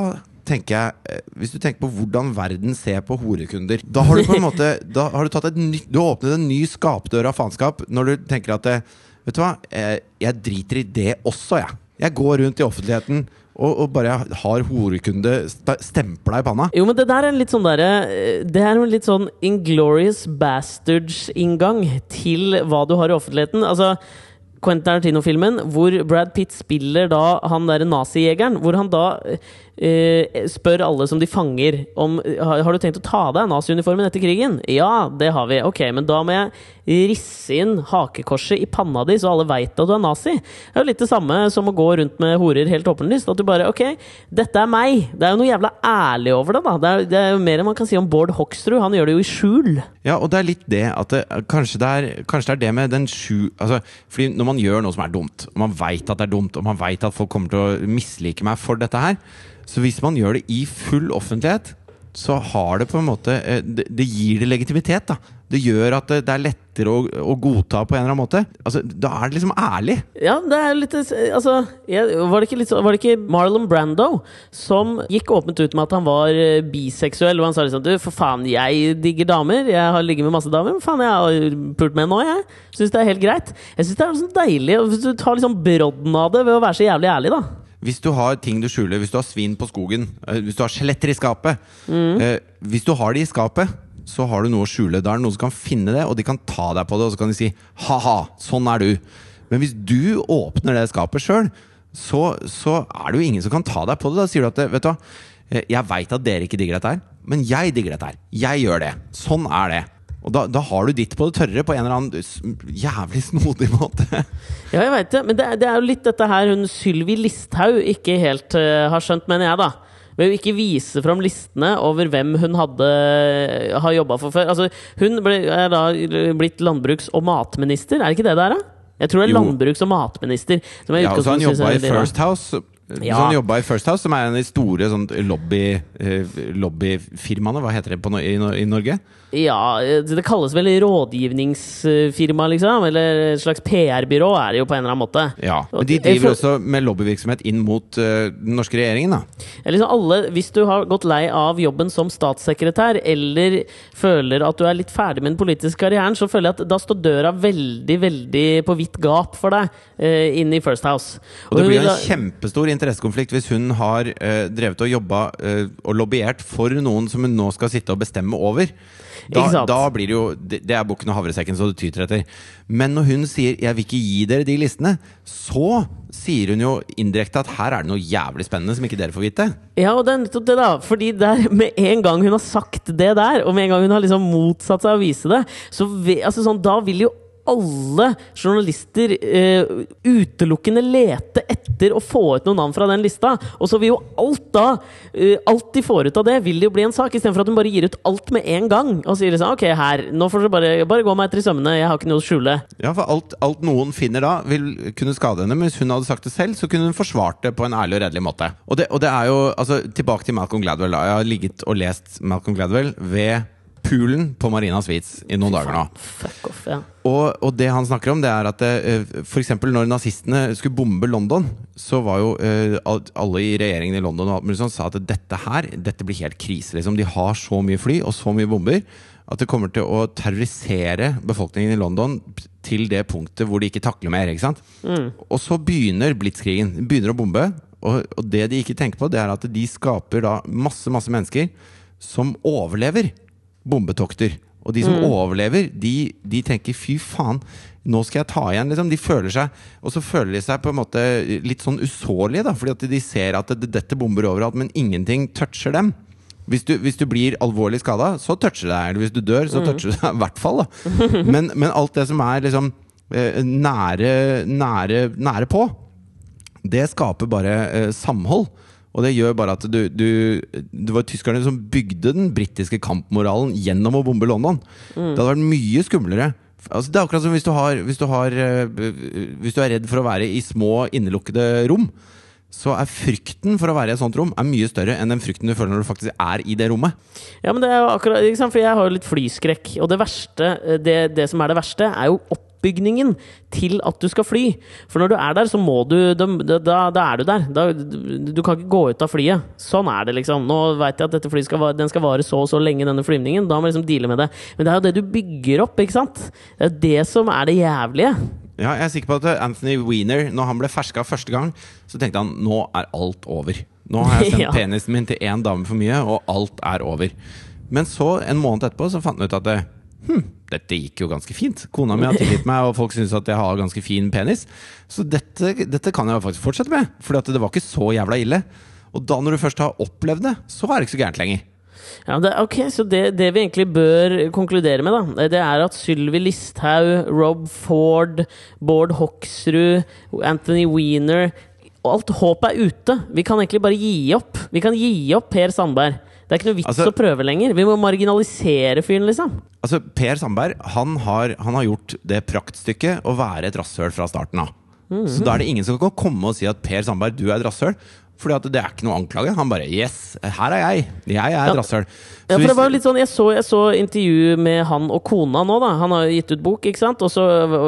tenker jeg uh, Hvis du tenker på hvordan verden ser på horekunder Da har du på en måte Da har du tatt et nytt Du har åpnet en ny skapdør av faenskap når du tenker at eh, Vet du hva, jeg, driter i det også, jeg. Jeg går rundt i offentligheten og, og bare har horekunde st- stempla i panna. Jo, men det der er en litt sånn derre Det er en litt sånn Inglorious Bastards-inngang til hva du har i offentligheten. Altså Quentin Tarantino-filmen hvor Brad Pitt spiller da han derre nazijegeren. Hvor han da eh, spør alle som de fanger om har, har du tenkt å ta av deg naziuniformen etter krigen. Ja, det har vi. Ok, men da må jeg risse inn hakekorset i panna di, så alle veit at du er nazi. Det er jo litt det samme som å gå rundt med horer helt åpenlyst. At du bare Ok, dette er meg. Det er jo noe jævla ærlig over det, da. Det er, det er jo mer enn man kan si om Bård Hoksrud. Han gjør det jo i skjul. Ja, og det er litt det at det, kanskje, det er, kanskje det er det med den sju altså, Fordi når man gjør noe som er dumt, og man veit at det er dumt, og man veit at folk kommer til å mislike meg for dette her, så hvis man gjør det i full offentlighet, så har det på en måte eh, Det, gir det legitimitet, da. Det gjør at det, er lettere å, å godta på en eller annen måte. Altså, da er det liksom ærlig. Ja, det er litt Altså, var, det ikke litt, var det ikke Marlon Brando som gikk åpent ut med at han var eh, biseksuell? Og han sa liksom Du, for faen, jeg digger damer. Jeg har ligget med masse damer. Men faen, jeg har pult med en nå, jeg. Syns det er helt greit. Jeg syns det er sånn deilig Hvis du tar liksom brodden av det ved å være så jævlig ærlig, da. Hvis du har ting du skjuler, hvis du har svin på skogen, eh, hvis du har skjeletter i skapet eh, Hvis du har de i skapet, så har du noe å skjule. Da er det noen som kan finne det, og de kan ta deg på det, og så kan de si ha-ha, sånn er du. Men hvis du åpner det skapet sjøl, så, så er det jo ingen som kan ta deg på det. Da sier du at vet du hva, eh, jeg veit at dere ikke digger dette her, men jeg digger dette her. Jeg gjør det. Sånn er det. Og da, da har du ditt på det tørre på en eller annen jævlig snodig måte. Ja, jeg veit det. Men det, det er jo litt dette her hun Sylvi Listhaug ikke helt uh, har skjønt, mener jeg, da. Ved å ikke vise fram listene over hvem hun hadde har jobba for før. Altså, hun ble, er da blitt landbruks- og matminister, er det ikke det det er, da? Jeg tror det er Jo. landbruks- og matminister. Ja, og så han jobba i. First House. Ja. Som jobba i First House, som er en av de store sånn, lobby, eh, lobbyfirmaene. Hva heter det på, i, i Norge? Ja, det kalles vel rådgivningsfirma, liksom? Eller et slags PR-byrå, er det jo på en eller annen måte. Ja, Men de driver også med lobbyvirksomhet inn mot uh, den norske regjeringen, da. Ja, Liksom alle, hvis du har gått lei av jobben som statssekretær, eller føler at du er litt ferdig med den politiske karrieren, så føler jeg at da står døra veldig veldig på vidt gap for deg uh, inn i First House. Og det blir jo en da- interessekonflikt hvis hun har eh, drevet og jobba eh, og lobbyert for noen som hun nå skal sitte og bestemme over. Da, da blir det jo Det, det er bukken og havresekken så det tyter etter. Men når hun sier 'jeg vil ikke gi dere de listene', så sier hun jo indirekte at her er det noe jævlig spennende som ikke dere får vite. Ja, og det er nettopp det, da. Fordi der, med en gang hun har sagt det der, og med en gang hun har liksom motsatt seg å vise det, så altså sånn, da vil jo alle journalister eh, utelukkende lete etter å få ut noen navn fra den lista. Og så vil jo alt da eh, Alt de får ut av det, vil jo bli en sak, istedenfor at hun bare gir ut alt med en gang. Og sier liksom ok, her, nå får dere bare, bare gå meg etter i sømmene, jeg har ikke noe å skjule. Ja, for alt, alt noen finner da, vil kunne skade henne. Men hvis hun hadde sagt det selv, så kunne hun forsvart det på en ærlig og redelig måte. Og det, og det er jo altså, Tilbake til Malcolm Gladwell. da Jeg har ligget og lest Malcolm Gladwell ved poolen på Marina Suites i noen dager nå. Fuck off, ja. Og, og det han snakker om, det er at eh, for eksempel når nazistene skulle bombe London, så var jo eh, alle i regjeringen i London og sånn sa at dette her dette blir helt krise. Liksom. De har så mye fly og så mye bomber at det kommer til å terrorisere befolkningen i London til det punktet hvor de ikke takler mer. ikke sant? Og så begynner blitskrigen. De begynner å bombe. Og, og det de ikke tenker på, det er at de skaper da masse, masse mennesker som overlever bombetokter. Og de som overlever, de, de tenker 'fy faen, nå skal jeg ta igjen'. Liksom. De føler seg Og så føler de seg på en måte litt sånn usårlige, da, fordi at de ser at det, dette bomber overalt, men ingenting toucher dem. Hvis du, hvis du blir alvorlig skada, så toucher det deg. Eller hvis du dør, så toucher det deg i hvert fall. Men, men alt det som er liksom eh, nære, nære, nære på, det skaper bare eh, samhold. Og det gjør bare at du, du Det var tyskerne som bygde den britiske kampmoralen gjennom å bombe London. Det hadde vært mye skumlere. Altså, det er akkurat som hvis du, har, hvis, du har, eh, hvis du er redd for å være i små, innelukkede rom. Så er frykten for å være i et sånt rom Er mye større enn den frykten du føler når du faktisk er i det rommet. Ja, men det er jo akkurat? For jeg har jo litt flyskrekk. Og det verste, eh, det, det som er det verste, er jo oppbygningen til at du skal fly. For når du er der, så må du Da, da, da er du der. Da, du kan ikke gå ut av flyet. Sånn er det, liksom. Nå veit jeg at dette flyet skal, den skal vare så og så lenge, denne flyvningen. Da må jeg liksom deale med det. Men det er jo det du bygger opp, ikke sant? Det er det som er det jævlige. Ja, jeg er sikker på at Anthony Weiner, når han ble ferska første gang, så tenkte han nå er alt over. Nå har jeg sendt Ja. penisen min til én dame for mye, og alt er over. Men så, en måned etterpå, så fant han ut at det, hm, dette gikk jo ganske fint. Kona mi har tilgitt meg, og folk syns at jeg har ganske fin penis. Så dette, dette kan jeg faktisk fortsette med, for det var ikke så jævla ille. Og da når du først har opplevd det, så er det ikke så gærent lenger. Ja, det, ok, Så det, det vi egentlig bør konkludere med, da, det er at Sylvi Listhaug, Rob Ford, Bård Hoksrud, Anthony Weiner Alt håp er ute. Vi kan egentlig bare gi opp. Vi kan gi opp Per Sandberg. Det er ikke noe vits Altså- å prøve lenger. Vi må marginalisere fyren, liksom. Altså, Per Sandberg han har, han har gjort det praktstykket å være et rasshøl fra starten av. Så da er det ingen som kan komme og si at Per Sandberg, du er et rasshøl. Fordi at det er ikke noe anklage. Han bare Yes, her er jeg. Jeg er et Ja. rasshøl. Ja, for det var litt sånn, jeg så, jeg så intervju med han og kona nå, da. Han har jo gitt ut bok, ikke sant? Og så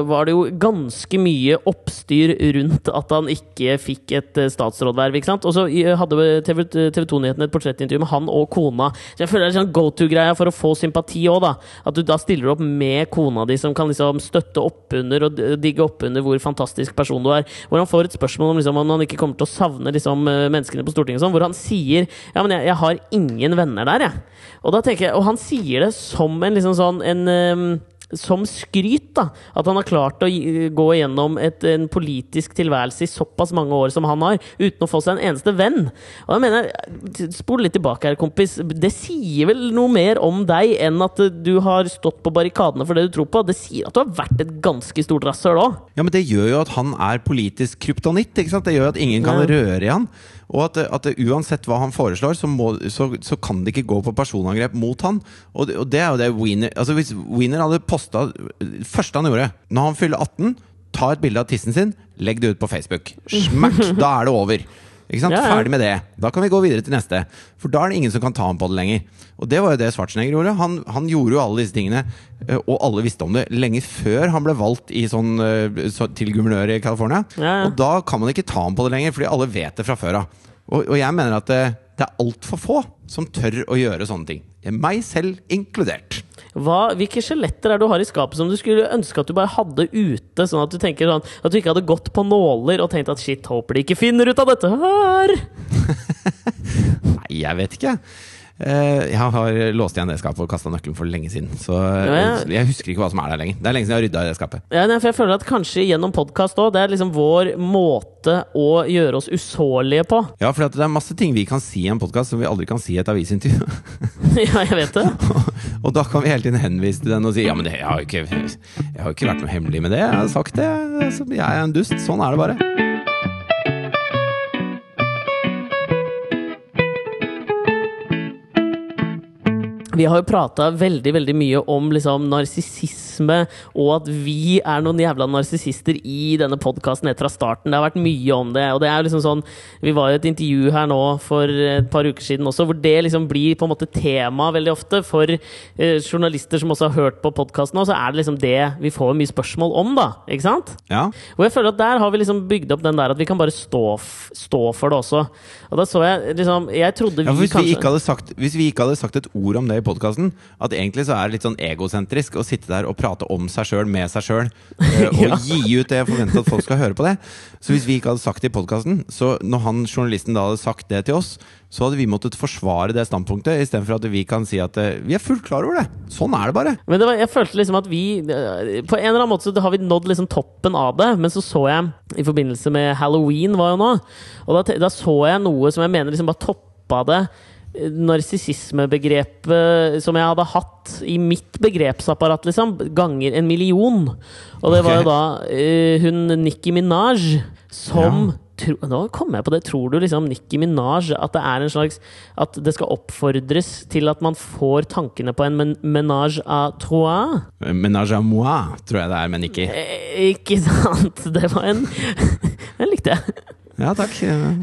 var det jo ganske mye oppstyr rundt at han ikke fikk et eh, statsrådverv, ikke sant? Og så hadde TV, TV 2-nyhetene et portrettintervju med han og kona. Så jeg føler det er sånn go to-greia for å få sympati òg, da. At du da stiller opp med kona di, som kan liksom støtte oppunder og digge oppunder hvor fantastisk person du er. Hvor han får et spørsmål om liksom, om han ikke kommer til å savne liksom, eh, menneskene på Stortinget, sånn, hvor han sier ja, men jeg, jeg har ingen venner der, jeg. Og, jeg, og han sier det som en liksom sånn en, um, som skryt, da. At han har klart å gå gjennom et, en politisk tilværelse i såpass mange år som han har, uten å få seg en eneste venn. Og jeg mener, Spol litt tilbake her, kompis. Det sier vel noe mer om deg enn at du har stått på barrikadene for det du tror på? Det sier at du har vært et ganske stort rasshøl òg. Ja, men det gjør jo at han er politisk kryptonitt. ikke sant? Det gjør at ingen kan Ja. røre i han. Og at, at det, uansett hva han foreslår, så, må, så, så kan det ikke gå på personangrep mot han. Og, det- og det er jo det Wiener Altså Hvis Wiener hadde posta første han gjorde når han fyller 18, ta et bilde av tissen sin, legg det ut på Facebook. Smack! da er det over. Ikke sant? Ja, ja. Ferdig med det. Da kan vi gå videre til neste. For da er det ingen som kan ta ham på det lenger. Og det var jo det Schwarzenegger gjorde. Han, han gjorde jo alle disse tingene, eh, og alle visste om det, lenge før han ble valgt i sånn, eh, til guvernør i California. Ja, ja. Og da kan man ikke ta ham på det lenger, fordi alle vet det fra før av. Og, og jeg mener at det, det er altfor få som tør å gjøre sånne ting. Meg selv inkludert. Hva, hvilke skjeletter er det du har i skapet som du skulle ønske at du bare hadde ute? Sånn at du tenker sånn At du ikke hadde gått på nåler og tenkt at shit, håper de ikke finner ut av dette her. Nei, jeg vet ikke. Eh, Jeg har låst igjen det skapet og kasta nøkkelen for lenge siden. Så eh, jeg husker ikke hva som er der lenger. Det er lenge siden jeg har rydda i det skapet. Ja, for jeg føler at kanskje gjennom podkast òg, det er liksom vår måte å gjøre oss usårlige på. Ja, for det er masse ting vi kan si i en podkast som vi aldri kan si i et avisintervju. ja, jeg vet det. og da kan vi hele tiden henvise til den og si ja, men det, jeg, har ikke, jeg har ikke vært noe hemmelig med det. Jeg har sagt det. Jeg er en dust. Sånn er det bare. Vi har jo prata veldig veldig mye om liksom narsissisme, og at vi er noen jævla narsissister i denne podkasten helt fra starten. Det har vært mye om det. Og det er liksom sånn Vi var i et intervju her nå for et par uker siden også, hvor det liksom blir på en måte tema veldig ofte for eh, journalister som også har hørt på podkasten, og så er det liksom det vi får mye spørsmål om, da. Ikke sant? Ja. Og jeg føler at der har vi liksom bygd opp den der at vi kan bare stå, stå for det også. Og da så jeg liksom Jeg trodde vi Ja, hvis vi kanskje vi ikke hadde sagt, hvis vi ikke hadde sagt et ord om det i podkasten, at egentlig så er det litt sånn egosentrisk å sitte der og prate om seg sjøl med seg sjøl, og Ja. gi ut det og forvente at folk skal høre på det. Så hvis vi ikke hadde sagt det i podkasten, så når han journalisten da hadde sagt det til oss, så hadde vi måttet forsvare det standpunktet, istedenfor at vi kan si at eh, vi er fullt klar over det. Sånn er det bare. Men det var, jeg følte liksom at vi eh, På en eller annen måte så har vi nådd liksom toppen av det. Men så så jeg, i forbindelse med halloween var jo nå, og da, da så jeg noe som jeg mener liksom bare toppa det eh, narsissismebegrepet som jeg hadde hatt i mitt begrepsapparat, liksom, ganger en million. Og det var jo da uh, hun Nicki Minaj som tro, Nå kom jeg på det. Tror du liksom Nicki Minaj at det er en slags At det skal oppfordres til at man får tankene på en men menage à trois? Menage à moi, tror jeg det er, men ikke Eh, ikke sant? Det var en Den likte jeg. Ja, takk.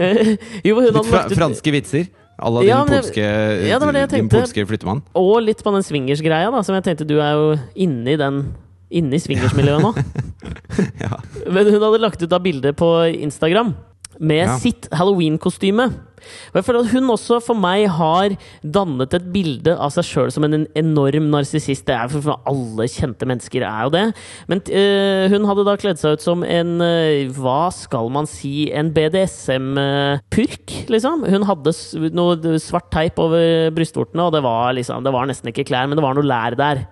Jo, Litt fra, franske vitser. À la din, Ja, men polske, Ja, det det din polske flyttemann. Og litt på den swingers-greia, da, som jeg tenkte du er jo inne i den Inne i swingers-miljøet nå. Ja. Men hun hadde lagt ut da bilde på Instagram med Ja. sitt halloween-kostyme. Og jeg føler at hun også for meg har dannet et bilde av seg sjøl som en en enorm narsissist. Det er for alle kjente mennesker er jo det. Men uh, hun hadde da kledd seg ut som en uh, Hva skal man si? En BDSM-purk, liksom. Hun hadde noe svart teip over brystvortene, og det var liksom Det var nesten ikke klær, men det var noe lær der.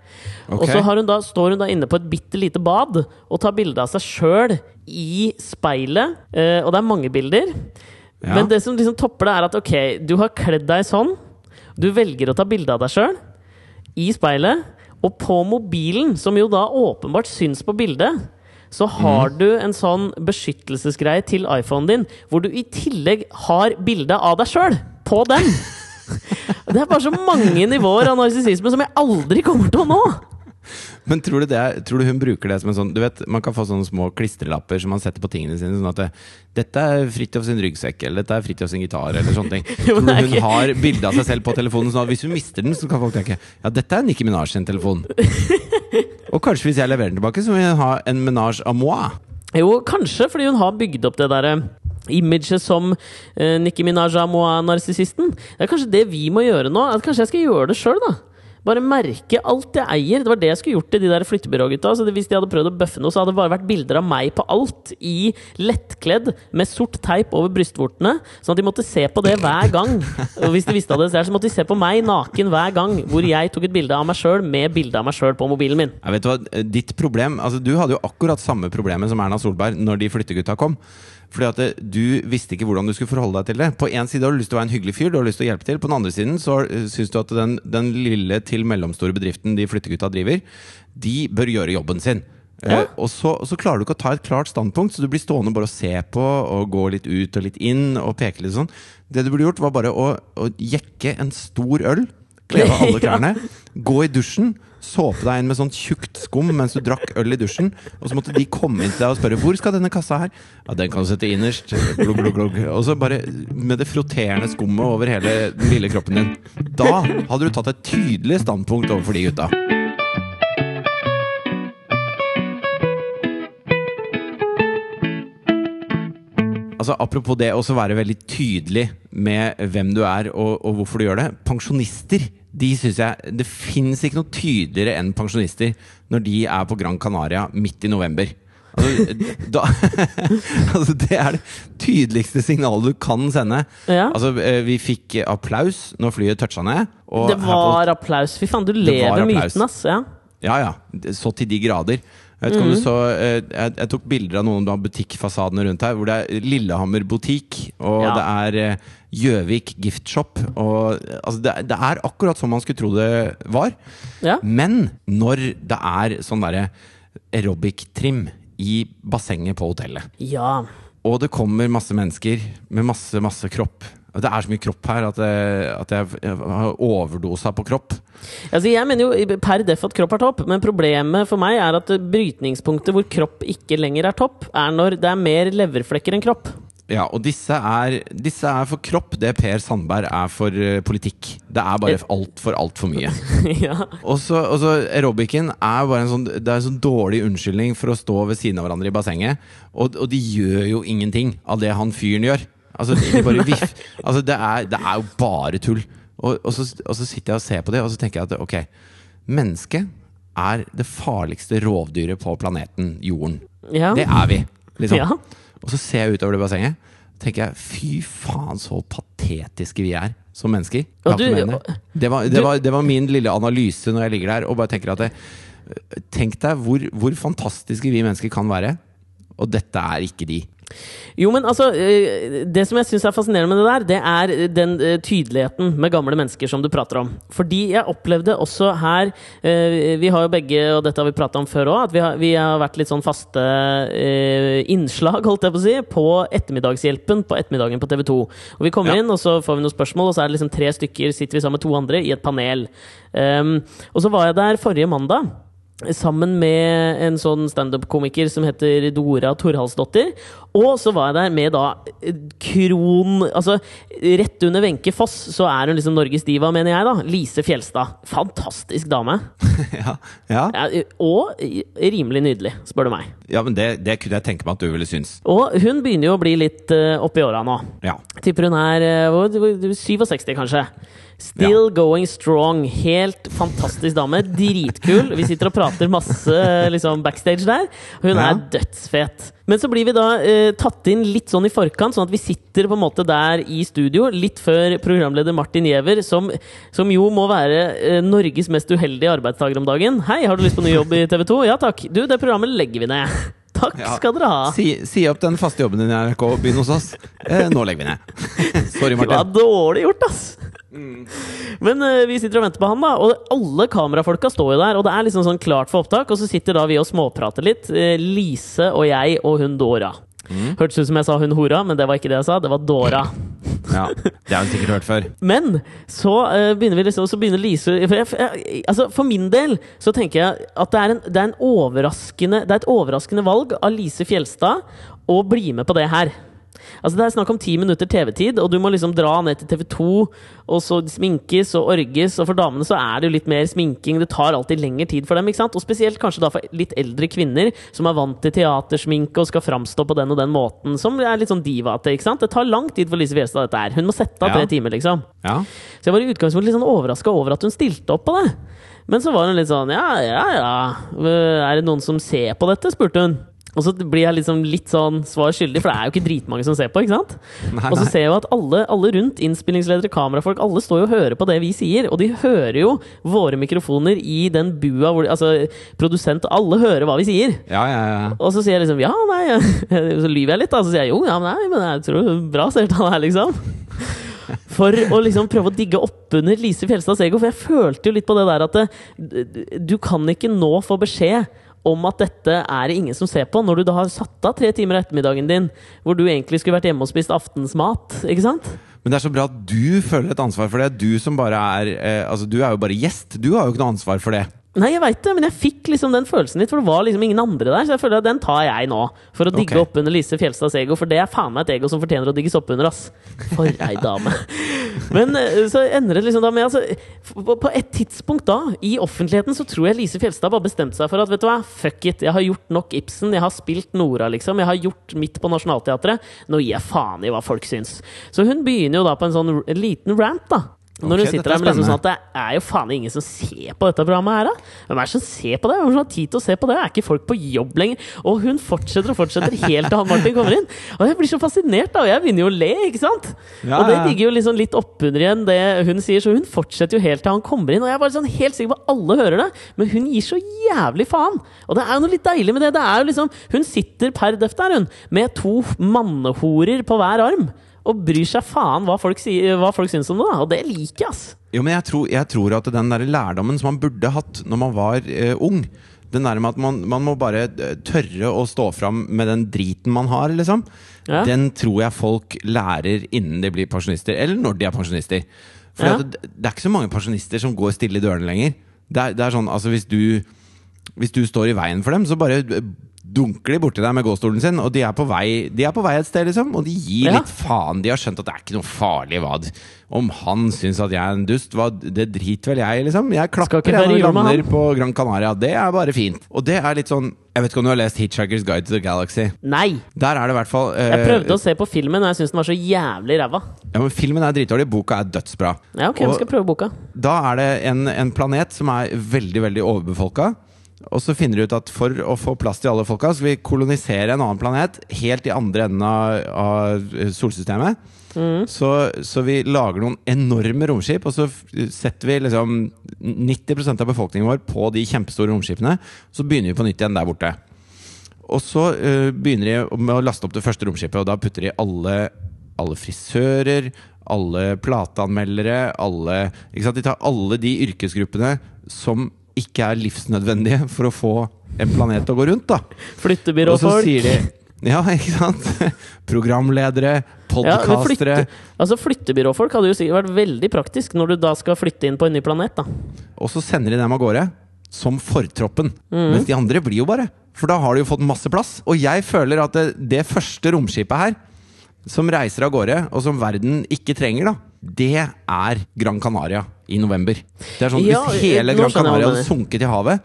Og så har hun da, står hun da inne på et bitte lite bad og tar bilde av seg sjøl i speilet. eh, og det er mange bilder. Ja. Men det som liksom topper det, er at ok, du har kledd deg sånn. Du velger å ta bilde av deg sjøl i speilet. Og på mobilen, som jo da åpenbart syns på bildet, så har du en sånn beskyttelsesgreie til iPhonen din, hvor du i tillegg har bilde av deg sjøl på den! Det er bare så mange nivåer av narsissisme som jeg aldri kommer til å nå! Men tror du, det tror du hun bruker det som en sånn Du vet, Man kan få sånne små klistrelapper som man setter på tingene sine. Sånn at det, 'Dette er Fridtjof sin ryggsekk', eller 'Dette er Fridtjof sin gitar', eller sånne ting. Tror du hun har bilde av seg selv på telefonen, sånn at hvis hun mister den, så kan folk tenke 'Ja, dette er Nicki Minaj sin telefon'. Og kanskje hvis jeg leverer den tilbake, så vil hun ha en menage à moi. Jo, kanskje, fordi hun har bygd opp det derre imaget som uh, Nicki Minaj Amoa-narsissisten. Det er kanskje det vi må gjøre nå. At kanskje jeg skal gjøre det sjøl, da. Bare merke alt jeg eier. Det var det jeg skulle gjort til de der flyttebyrågutta. Så hvis de hadde prøvd å bøffe noe, så hadde det bare vært bilder av meg på alt. I lettkledd med sort teip over brystvortene. Sånn at de måtte se på det hver gang. Og hvis de visste det selv, så måtte de se på meg naken hver gang hvor jeg tok et bilde av meg sjøl med bilde av meg sjøl på mobilen min. Jeg vet hva, Ditt problem altså Du hadde jo akkurat samme problemet som Erna Solberg når de flyttegutta kom. Fordi at det, Du visste ikke hvordan du skulle forholde deg til det. På én side har du lyst til å være en hyggelig fyr, du har lyst til å hjelpe til. På den andre siden så uh, syns du at den, den lille til mellomstore bedriften de flyttegutta driver, de bør gjøre jobben sin. Ja. Uh, og, så, så klarer du ikke å ta et klart standpunkt, så du blir stående bare og se på og gå litt ut og litt inn og peke litt sånn. Det du burde gjort, var bare å, å jekke en stor øl, kle av alle klærne, gå i dusjen, såpe deg inn med sånn tjukt skum mens du drakk øl i dusjen, og så måtte de komme inn til deg og spørre 'Hvor skal denne kassa her?' 'Ja, den kan du sette innerst.' Glugg, glugg, glugg. Og så bare med det frotterende skummet over hele den lille kroppen din. Da hadde du tatt et tydelig standpunkt overfor de gutta. Altså Apropos det å være veldig tydelig med hvem du er og, og hvorfor du gjør det. Pensjonister de syns jeg, Det fins ikke noe tydeligere enn pensjonister når de er på Gran Canaria midt i november. Altså, da, altså Det er det tydeligste signalet du kan sende. Ja. Altså eh, Vi fikk applaus når flyet toucha ned. Det var på- applaus. Fy faen, du lever myten, ass. Ja. ja, ja. Så til de grader. Jeg du så eh, jeg, jeg tok bilder av noen av butikkfasadene rundt her, hvor det er Lillehammer butikk, og Ja. det er eh, Gjøvik gift shop. Og, altså, det, det er akkurat som man skulle tro det var. ja. Men når det er sånn derre aerobic-trim i bassenget på hotellet, Ja. og det kommer masse mennesker med masse, masse kropp Det er så mye kropp her at jeg, at jeg, jeg har overdosa på kropp. Altså, jeg mener jo per def at kropp er topp, men problemet for meg er at brytningspunktet hvor kropp ikke lenger er topp, er når det er mer leverflekker enn kropp. Ja, og disse er, disse er for kropp det Per Sandberg er for uh, politikk. Det er bare altfor, altfor mye. ja. Og så aerobicen er bare en sånn, det er en sånn dårlig unnskyldning for å stå ved siden av hverandre i bassenget. Og, og de gjør jo ingenting av det han fyren gjør. Altså, de altså det, er, det er jo bare tull. Og, og, så, og så sitter jeg og ser på det, og så tenker jeg at ok, mennesket er det farligste rovdyret på planeten Jorden. ja. Det er vi, liksom. Ja. Og så ser jeg utover det bassenget. tenker jeg, Fy faen, så patetiske vi er som mennesker. Du- det. Det, var, det, var, det var min lille analyse når jeg ligger der og bare tenker at det, Tenk deg hvor, hvor fantastiske vi mennesker kan være. Og dette er ikke de. Jo, men altså eh, Det som jeg syns er fascinerende med det der, det er den eh, tydeligheten med gamle mennesker som du prater om. Fordi jeg opplevde også her eh, Vi har jo begge, og dette har vi prata om før òg, at vi har, vi har vært litt sånn faste eh, innslag, holdt jeg på å si, på Ettermiddagshjelpen på ettermiddagen på TV 2. Og vi kommer Ja. inn, og så får vi noen spørsmål, og så er det liksom tre stykker, sitter vi sammen med to andre i et panel. Um, og så var jeg der forrige mandag. Sammen med en sånn standup-komiker som heter Dora Torhalsdottir. Og så var jeg der med da eh, kron... Altså, rett under Wenche Foss så er hun liksom Norges diva, mener jeg, da. Lise Fjelstad. Fantastisk dame. ja, ja. Ja, og rimelig nydelig, spør du meg. ja, men det, det kunne jeg tenke meg at du ville synes. Og hun begynner jo å bli litt uh, oppi åra nå. Ja. Tipper hun er eh, hvor- hvor- 67, kanskje. Still going strong. Helt fantastisk dame. Dritkul. Vi sitter og prater masse liksom, backstage der. Hun Ja. er dødsfet. Men så blir vi da eh, tatt inn litt sånn i forkant, sånn at vi sitter på en måte der i studio litt før programleder Martin Giæver, som, som jo må være eh, Norges mest uheldige arbeidstaker om dagen. Hei, har du lyst på ny jobb i TV 2? Ja takk. Du, det programmet legger vi ned. Takk Ja. skal dere ha. Si, si opp den faste jobben din i NRK og begynn hos oss. Eh, nå legger vi ned. Sorry, Martin. Det var dårlig gjort, ass! Men uh, vi sitter og venter på han, da. Og alle kamerafolka står jo der. Og det er liksom sånn klart for opptak. Og så sitter da vi og småprater litt. Uh, Lise og jeg og hun Dora. Hørtes ut som jeg sa hun hora, men det var ikke det jeg sa. Det var Dora. Ja, det har hun sikkert hørt før. Men så uh, begynner vi liksom Så begynner Lise for, jeg, jeg, altså for min del så tenker jeg at det er, en, det er, en overraskende, det er et overraskende valg av Lise Fjelstad å bli med på det her. Altså Det er snakk om ti minutter TV-tid, og du må liksom dra ned til TV 2, og så sminkes og orges, og for damene så er det jo litt mer sminking. Det tar alltid lengre tid for dem, ikke sant? Og spesielt kanskje da for litt eldre kvinner som er vant til teatersminke og skal framstå på den og den måten, som er litt sånn divate, ikke sant? Det tar lang tid for Lise Fjelstad, dette her. Hun må sette av Ja. tre timer, liksom. Ja. Så jeg var i utgangspunktet litt sånn overraska over at hun stilte opp på det. Men så var hun litt sånn ja, ja, ja. Er det noen som ser på dette? spurte hun. Og så blir jeg liksom litt sånn svar skyldig, for det er jo ikke dritmange som ser på. ikke sant? Og så ser jeg jo at alle, alle rundt, innspillingsledere, kamerafolk, alle står jo og hører på det vi sier. Og de hører jo våre mikrofoner i den bua hvor de, Altså, produsent Alle hører hva vi sier. Ja, ja, ja. Og så sier jeg liksom ja, nei Så lyver jeg litt, da. Så sier jeg jo, ja, nei, men jeg tror det er bra seertall her, liksom. For å liksom prøve å digge oppunder Lise Fjelstads ego. For jeg følte jo litt på det der at det, du kan ikke nå få beskjed om at dette er det ingen som ser på, når du da har satt av tre timer av ettermiddagen din, hvor du egentlig skulle vært hjemme og spist aftensmat. Ikke sant? Men det er så bra at du føler et ansvar for det. Du som bare er eh, Altså, du er jo bare gjest. Du har jo ikke noe ansvar for det. Nei, jeg veit det, men jeg fikk liksom den følelsen litt, for det var liksom ingen andre der. Så jeg føler at den tar jeg nå, for å digge okay. opp under Lise Fjelstads ego. For det er faen meg et ego som fortjener å digges opp under, ass. For ei dame. Men eh, så ender det liksom da med altså, på, et tidspunkt da, i offentligheten, så tror jeg Lise Fjelstad bare bestemte seg for at vet du hva, fuck it, jeg har gjort nok Ibsen, jeg har spilt Nora, liksom. Jeg har gjort mitt på Nationaltheatret. Nå gir jeg faen i hva folk syns. Så hun begynner jo da på en sånn liten rant, da. Når okay, du sitter er der med liksom sånn at det er jo faen ingen som ser på dette programmet her, da. Hvem er det som ser på det? Hvem har tid til å se på det? Er ikke folk på jobb lenger? Og hun fortsetter og fortsetter helt til han Martin kommer inn. Og jeg blir så fascinert, da. Og jeg begynner jo å le, ikke sant? Ja, og det ligger jo liksom litt oppunder igjen det hun sier, så hun fortsetter jo helt til han kommer inn. Og jeg er bare sånn helt sikker på at alle hører det, men hun gir så jævlig faen. Og det er jo noe litt deilig med det. Det er jo liksom Hun sitter per deft der, hun, med to mannehorer på hver arm. Og bryr seg faen hva folk, sier, hva folk syns om det. Og det liker jeg, ass. Jo, men jeg tror, jeg tror at den der lærdommen som man burde hatt når man var eh, ung, Den der med at man, man må bare eh, tørre å stå fram med den driten man har, liksom. Ja. Den tror jeg folk lærer innen de blir pensjonister. Eller når de er pensjonister. For Ja. det, det er ikke så mange pensjonister som går stille i dørene lenger. Det er, det er sånn, altså hvis du Hvis du står i veien for dem, så bare dunker de borti deg med gåstolen sin, og de er på vei, de er på vei et sted, liksom. Og de gir Ja. litt faen. De har skjønt at det er ikke noe farlig hva Om han syns at jeg er en dust, hva, det driter vel jeg, liksom. Jeg klapper jeg når vi lander på Gran Canaria. Det er bare fint. Og det er litt sånn Jeg vet ikke om du har lest Hitchhiker's Guide to the Galaxy. Nei! Der er det i hvert fall uh, Jeg prøvde å se på filmen, og jeg syns den var så jævlig ræva. ja, men Filmen er dritdårlig, boka er dødsbra. Ja, ok, vi skal prøve boka. Da er det en, en planet som er veldig veldig overbefolka. Og så finner de ut at for å få plass til alle folka, skal vi kolonisere en annen planet helt i andre enden av, solsystemet. Så, så vi lager noen enorme romskip, og så setter vi liksom 90% av befolkningen vår på de kjempestore romskipene. Så begynner vi på nytt igjen der borte. Og så uh, begynner de med å laste opp det første romskipet, og da putter de alle, alle frisører, alle plateanmeldere, alle? De tar alle de yrkesgruppene som ikke er livsnødvendige for å få en planet til å gå rundt, da. Flyttebyråfolk. de Ja, ikke sant? Programledere, Ja, podkastere flytte, altså Flyttebyråfolk hadde jo sikkert vært veldig praktisk når du da skal flytte inn på en ny planet. da Og så sender de dem av gårde som fortroppen. Mm. Mens de andre blir jo bare. For da har de jo fått masse plass. Og jeg føler at det, det første romskipet her, som reiser av gårde, og som verden ikke trenger, da, det er Gran Canaria i november. Det er sånn, Ja, Hvis hele Gran Canaria hadde sunket i havet,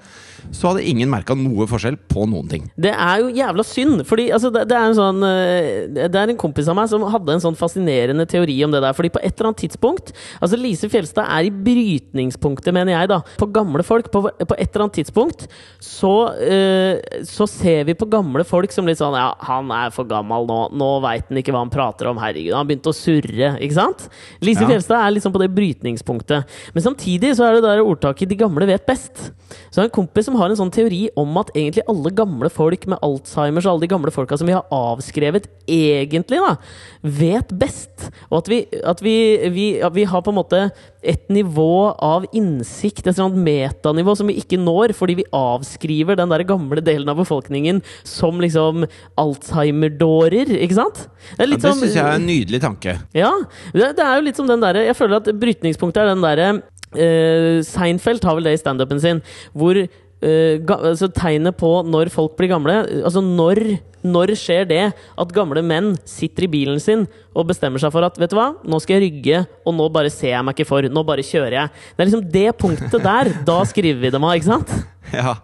så hadde ingen merka noe forskjell på noen ting. Det er jo jævla synd, fordi altså, det, det er en sånn eh, Det er en kompis av meg som hadde en sånn fascinerende teori om det der. Fordi på et eller annet tidspunkt Altså Lise Fjelstad er i brytningspunktet, mener jeg, da. På gamle folk. På, på et eller annet tidspunkt så, uh, så ser vi på gamle folk som litt sånn Ja, han er for gammel nå. Nå veit han ikke hva han prater om. Herregud, han begynte å surre. Ikke sant? Lise Ja. Fjelstad er liksom på det brytningspunktet. Men samtidig så er det der ordtaket 'de gamle vet best'. Så er har en kompis som har en sånn teori om at egentlig alle gamle folk med Alzheimers og alle de gamle folka som vi har avskrevet, egentlig da, vet best. Og at vi, at vi, vi, at vi har på en måte et nivå av innsikt, et sånt metanivå, som vi ikke når fordi vi avskriver den der gamle delen av befolkningen som liksom Alzheimer-dårer, ikke sant? Det Ja, det syns jeg er en nydelig tanke. ja, det, det er jo litt som den derre Jeg føler at brytningspunktet er den derre Uh, Seinfeld har vel det i standupen sin, hvor altså tegnet på når folk blir gamle Altså når, når skjer det at gamle menn sitter i bilen sin og bestemmer seg for at Vet du hva, nå skal jeg rygge, og nå bare ser jeg meg ikke for. Nå bare kjører jeg. Det er liksom det punktet der. Da skriver vi dem av, ikke sant? Ja,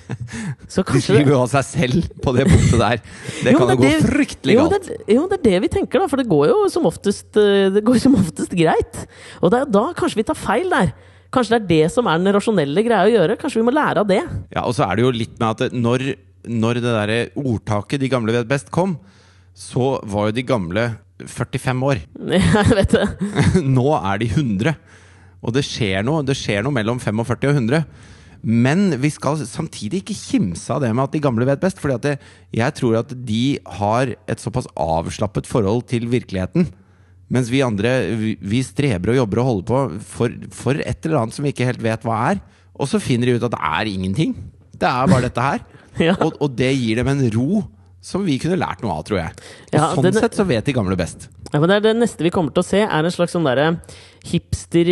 Så De skriver jo av seg selv på det punktet der. Det Jo, kan men jo gå det- fryktelig jo, galt. Det, jo, det er det vi tenker, da. For det går jo som oftest, eh, det går som oftest greit. Og det da kanskje vi tar feil der. Kanskje det er det som er den rasjonelle greia å gjøre. Kanskje vi må lære av det. Ja, og så er det jo litt med at når, når det derre ordtaket 'de gamle vet best' kom, så var jo de gamle 45 år. Jeg vet det. Nå er de 100. Og det skjer noe, det skjer noe mellom 45 og 100. Men vi skal samtidig ikke kimse av det med at de gamle vet best. Fordi jeg tror at de har et såpass avslappet forhold til virkeligheten. Mens vi andre vi, vi streber og jobber og holder på for, for et eller annet som vi ikke helt vet hva er. Og så finner de ut at det er ingenting. Det er bare dette her. Ja. Og, og det gir dem en ro som vi kunne lært noe av, tror jeg. Og Ja, sånn det, sett så vet de gamle best. Ja, men det, det neste vi kommer til å se, er en slags sånn derre hipster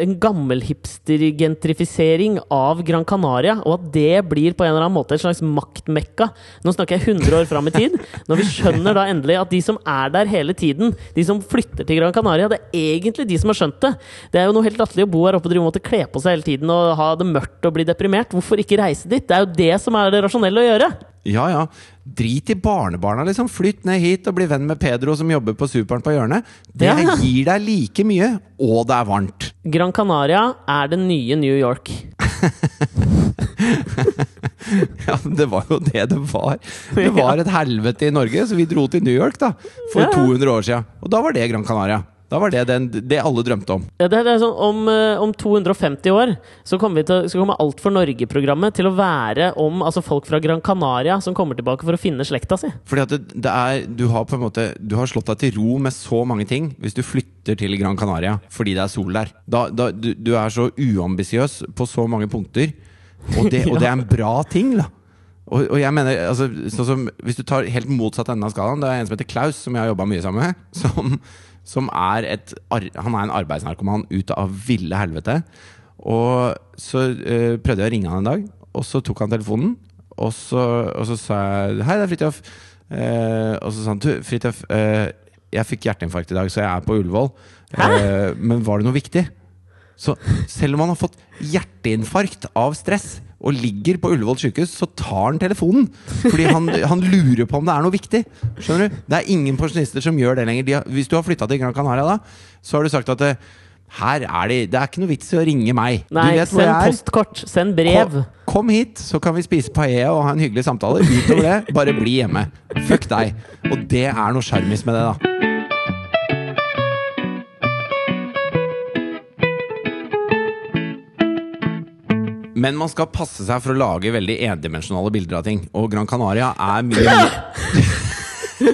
En gammelhipstergentrifisering av Gran Canaria. Og at det blir på en eller annen måte et slags maktmekka. Nå snakker jeg 100 år fram i tid. Når vi skjønner da endelig at de som er der hele tiden, de som flytter til Gran Canaria, det er egentlig de som har skjønt det. Det er jo noe helt latterlig å bo her oppe og drive måtte kle på seg hele tiden og ha det mørkt og bli deprimert. Hvorfor ikke reise dit? Det er jo det som er det rasjonelle å gjøre. Ja, ja. Drit i barnebarna, liksom. Flytt ned hit og bli venn med Pedro som jobber på Superen på hjørnet. Det Ja. gir deg like mye, og det er varmt. Gran Canaria er det nye New York. Ja, men det var jo det det var. Det var et helvete i Norge, så vi dro til New York da for Ja. 200 år siden. Og da var det Gran Canaria. Da var det den, det alle drømte om. Ja, det det sånn, om, eh, om 250 år så kommer, vi til, så kommer Alt for Norge-programmet til å være om altså folk fra Gran Canaria som kommer tilbake for å finne slekta si. Fordi at er, du har måte Du har slått deg til ro med så mange ting hvis du flytter til Gran Canaria fordi det er sol der. Da, da, du, du er så uambisiøs på så mange punkter Og det, og det er en bra ting, da. Og, og jeg mener, altså, sånn som, Hvis du tar helt motsatt ende av skalaen Det er en som heter Klaus, som jeg har jobba mye sammen med. Som, som er et Han er en arbeidsnarkoman ut av ville helvete. Og så uh, prøvde jeg å ringe han en dag, og så tok han telefonen. Og så, og så sa jeg Hei, det er Fridtjof. Uh, og så sa han du, Fridtjof, uh, jeg fikk hjerteinfarkt i dag, så jeg er på Ullevål. Men var det noe viktig? Så selv om han har fått hjerteinfarkt av stress og ligger på Ullevål sykehus, så tar han telefonen. Fordi han, han lurer på om det er noe viktig. Skjønner du? Det er ingen pensjonister som gjør det lenger. De har, hvis du har flytta til Gran Canaria da, så har du sagt at det, her er de, det er ikke noe vits i å ringe meg. Nei, du vet hvor send jeg er. postkort. Send brev. Kom, kom hit, så kan vi spise paella og ha en hyggelig samtale. Utover det, bare bli hjemme. Fuck deg. Og det er noe sjarmis med det, da. Men man skal passe seg for å lage veldig endimensjonale bilder av ting. Og Gran Canaria er mye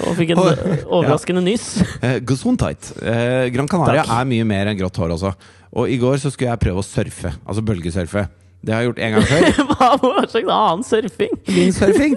Og fikk en overraskende nys. Eh, Gesundheit. Eh, Gran Canaria Takk. er mye mer enn grått hår også. Og i går så skulle jeg prøve å surfe. Altså bølgesurfe. Det har jeg gjort en gang før. Hva slags annen surfing? Vindsurfing.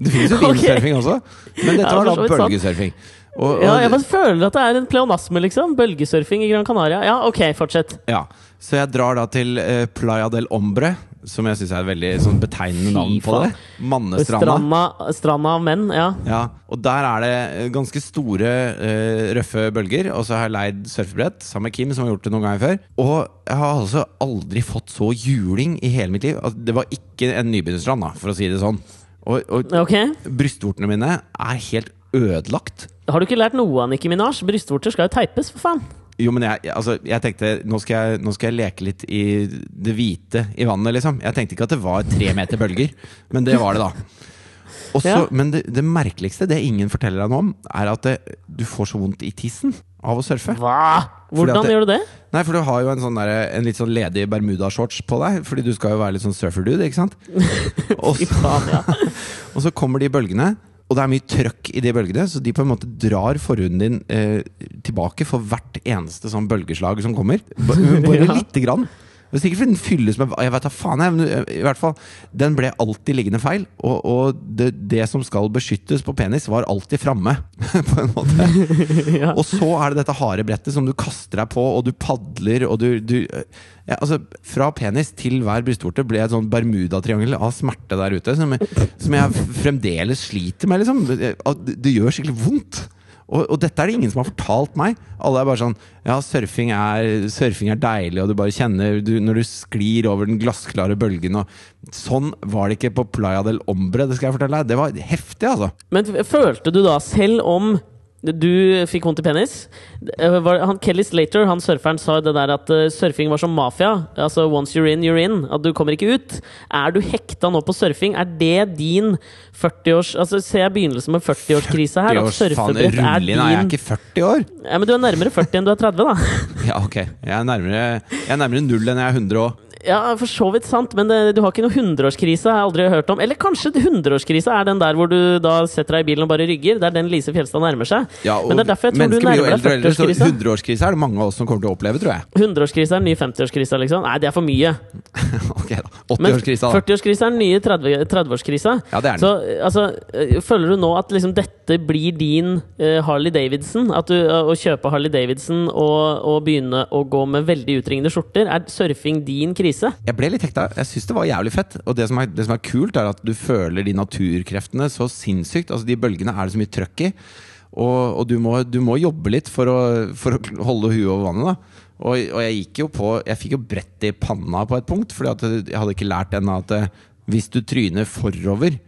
Det finnes jo vindsurfing okay. også. Men dette Ja, var da bølgesurfing. sant. Og, og, Ja, jeg bare føler at det er en pleonasme, liksom. Bølgesurfing i Gran Canaria. Ja, ok, fortsett. ja. Så jeg drar da til uh, Playa del Ombre, som jeg syns er et veldig sånn, betegnende navn på det. Mannestranda. Stranda, av menn, ja. Ja, og der er det eh, ganske store, uh, røffe bølger. Og så har jeg leid surfebrett sammen med Kim, som har gjort det noen ganger før. Og jeg har altså aldri fått så juling i hele mitt liv. Altså, det var ikke en nybegynnerstrand, for å si det sånn. Og, og okay. brystvortene mine er helt ødelagt. Har du ikke lært noe av Nicki Minaj? Brystvorter skal jo teipes, for faen. Jo, men jeg, altså, jeg tenkte nå skal jeg, nå skal jeg leke litt i det hvite i vannet, liksom. Jeg tenkte ikke at det var tre meter bølger, men det var det, da. Også, Ja. Men det, det merkeligste, det ingen forteller deg noe om, er at det, du får så vondt i tissen av å surfe. Hva? Hvordan det- gjør du det? Nei, for du har jo en, sånn der, en litt sånn ledig bermudashorts på deg, fordi du skal jo være litt sånn surferdude, ikke sant? Og Fy så, faen, ja. og så kommer de bølgene, og det er mye trøkk i de bølgene, så de på en måte drar forhuden din eh, tilbake for hvert eneste sånn bølgeslag som kommer. Bare Ja. lite grann. Det er sikkert fordi den fylles med Jeg vet da faen, jeg. I hvert fall, den ble alltid liggende feil. Og, og det, det som skal beskyttes på penis, var alltid framme, på en måte. ja. Og så er det dette harde brettet som du kaster deg på, og du padler, og du, du ja, altså, Fra penis til hver brystvorte ble et sånn bermudatriangel av smerte der ute, som, som jeg fremdeles sliter med, liksom. Det, det gjør skikkelig vondt. Og, og dette er det ingen som har fortalt meg. Alle er bare sånn Ja, surfing er, surfing er deilig, og du bare kjenner du, Når du sklir over den glassklare bølgen og Sånn var det ikke på Playa del Ombre, det skal jeg fortelle deg. Det var heftig, altså. Men følte du da, selv om du fikk vondt i penis eh, han, Kelly Slater, han surferen, sa det der at eh, surfing var som mafia. Altså once you're in, you're in. At du kommer ikke ut. Er du hekta nå på surfing? Er det din 40-års Altså Ser jeg begynnelsen med 40-årskrise her? 40 års faen, surfebrett er din Nei, jeg er ikke 40 år? ja, Men du er nærmere 40 enn du er 30, da. Ja, ok. Jeg er nærmere, jeg er nærmere null enn jeg er 100 òg. Ja, for så vidt sant, men det, du har ikke noe hundreårskrise Jeg har jeg aldri hørt om. Eller kanskje 100-årskrise er den der hvor du da setter deg i bilen og bare rygger. Det er den Lise Fjelstad nærmer seg. Ja, og men det er derfor jeg tror du nærmer deg eldre og eldre, så 40-årskrisa. 100-årskrise er det mange av oss som kommer til å oppleve, tror jeg. 100-årskrisa er den nye 50-årskrisa, liksom. Nei, det er for mye. ok da, 80-årskrisa, 40-årskrisa er den nye 30 30-årskrisa. Ja, det er den. Så altså, øh, føler du nå at liksom dette blir din uh, Harley Davidson? At du uh, Å kjøpe Harley Davidson og, og begynne å gå med veldig utringende skjorter, er surfing din krise? Jeg ble litt hekta. Jeg syns det var jævlig fett. Og det som, er, det som er kult, er at du føler de naturkreftene så sinnssykt. Altså De bølgene er det så mye trøkk i. Og, og du, må, du må jobbe litt for å, for å holde huet over vannet. da og, og jeg gikk jo på Jeg fikk jo brett i panna på et punkt, Fordi at jeg hadde ikke lært ennå at eh, hvis du tryner forover,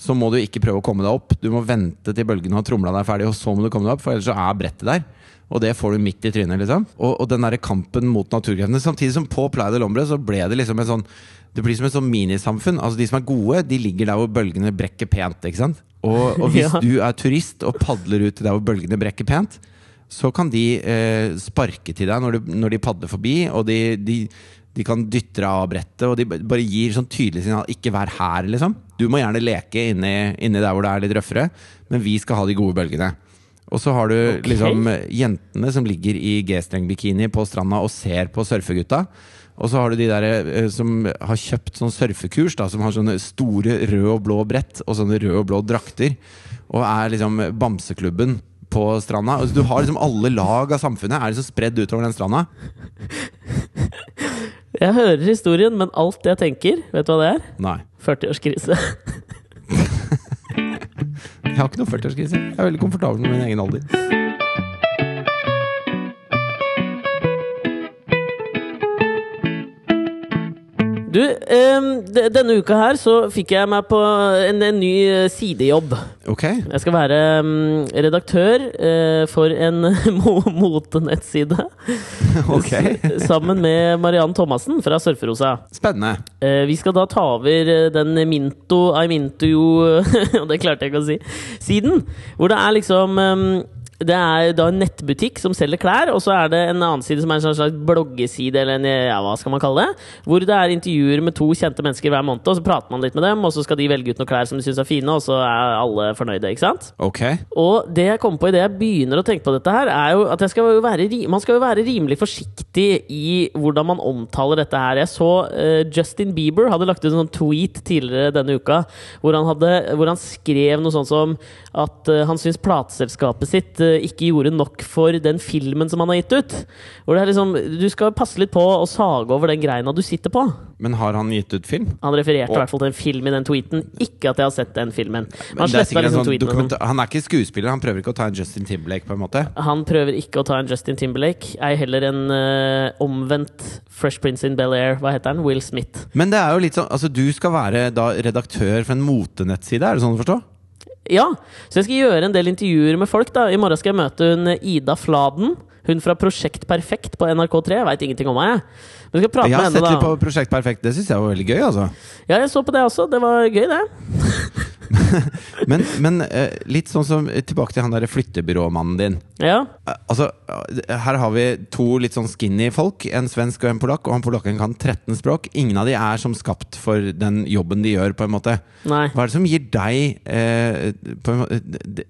så må du ikke prøve å komme deg opp. Du må vente til bølgene har tromla deg ferdig, og så må du komme deg opp, for ellers så er brettet der. Og det får du midt i trynet, liksom. Og, og den der kampen mot naturkreftene. Samtidig som på Playa del Ombre så ble det liksom en sånn Det blir som et sånn minisamfunn. Altså De som er gode, de ligger der hvor bølgene brekker pent. ikke sant? Og, og hvis Ja. du er turist og padler ut til der hvor bølgene brekker pent, så kan de eh, sparke til deg når, du, når de padler forbi, og de, de, de kan dytte deg av brettet, og de bare gir sånn tydelig signal 'ikke vær her', liksom. Du må gjerne leke inni, inni der hvor det er litt røffere, men vi skal ha de gode bølgene. Og så har du okay. liksom eh, jentene som ligger i G-streng-bikini på stranda og ser på surfegutta. Og så har du de der eh, som har kjøpt sånn surfekurs, da, som har sånne store røde og blå brett og sånne røde og blå drakter. Og er liksom bamseklubben på stranda. Altså, du har liksom alle lag av samfunnet er liksom spredd utover den stranda. Jeg hører historien, men alt jeg tenker, vet du hva det er? Nei. 40-årskrise. Jeg har ikke noe 40-årskrise. Jeg er veldig komfortabel med min egen alder. Du, denne uka her så fikk jeg meg på en, en ny eh, sidejobb. Ok. Jeg skal være redaktør eh, for en mo motenettside. Ok. Sammen med Mariann Thomassen fra Surferosa. Spennende. Eh, vi skal da ta over den Minto I Minto jo det klarte jeg ikke å si. Siden. Hvor det er liksom det er da en nettbutikk som selger klær, og så er det en annen side som er en slags bloggeside, eller en, ja, hva skal man kalle det? Hvor det er intervjuer med to kjente mennesker hver måned, og så prater man litt med dem, og så skal de velge ut noen klær som de syns er fine, og så er alle fornøyde, ikke sant? Ok. Og det jeg kommer på idet jeg begynner å tenke på dette her, er jo at jeg skal jo være, man skal jo være rimelig forsiktig i hvordan man omtaler dette her. Jeg så uh, Justin Bieber hadde lagt ut en sånn tweet tidligere denne uka hvor han, hadde, hvor han skrev noe sånt som at uh, han syns plateselskapet sitt eh, ikke gjorde nok for den filmen som han har gitt ut. Hvor det er liksom, Du skal passe litt på å sage over den greina du sitter på. Men har han gitt ut film? Han refererte i hvert fall til en film i den tweeten. Ikke at jeg har sett den filmen. Men Han, er liksom sånn sånn. han er ikke skuespiller, han prøver ikke å ta en Justin Timberlake, på en måte. Han prøver ikke å ta en Justin Timberlake, ei heller en uh, omvendt Fresh Prince in Bel-Air. Hva heter han? Will Smith. Men det er jo litt sånn Altså, du skal være da redaktør for en motenettside, er det sånn å forstå? Ja, så jeg skal gjøre en del intervjuer med folk. da I morgen skal jeg møte hun Ida Fladen. Hun fra Prosjekt Perfekt på NRK3. Jeg veit ingenting om meg, jeg. Men jeg skal prate Jeg har sett henne, litt på Prosjekt Perfekt, det syns jeg var veldig gøy, altså. Ja, jeg så på det også. Det var gøy, det. Men, men eh, litt sånn som tilbake til han derre flyttebyråmannen din. Ja. Eh, Altså, eh, her har vi to litt sånn skinny folk, en svensk og en polakk, og han polakken kan 13 språk. Ingen av de er som skapt for den jobben de gjør, på en måte. Nei. Hva er det som gir deg eh, måte,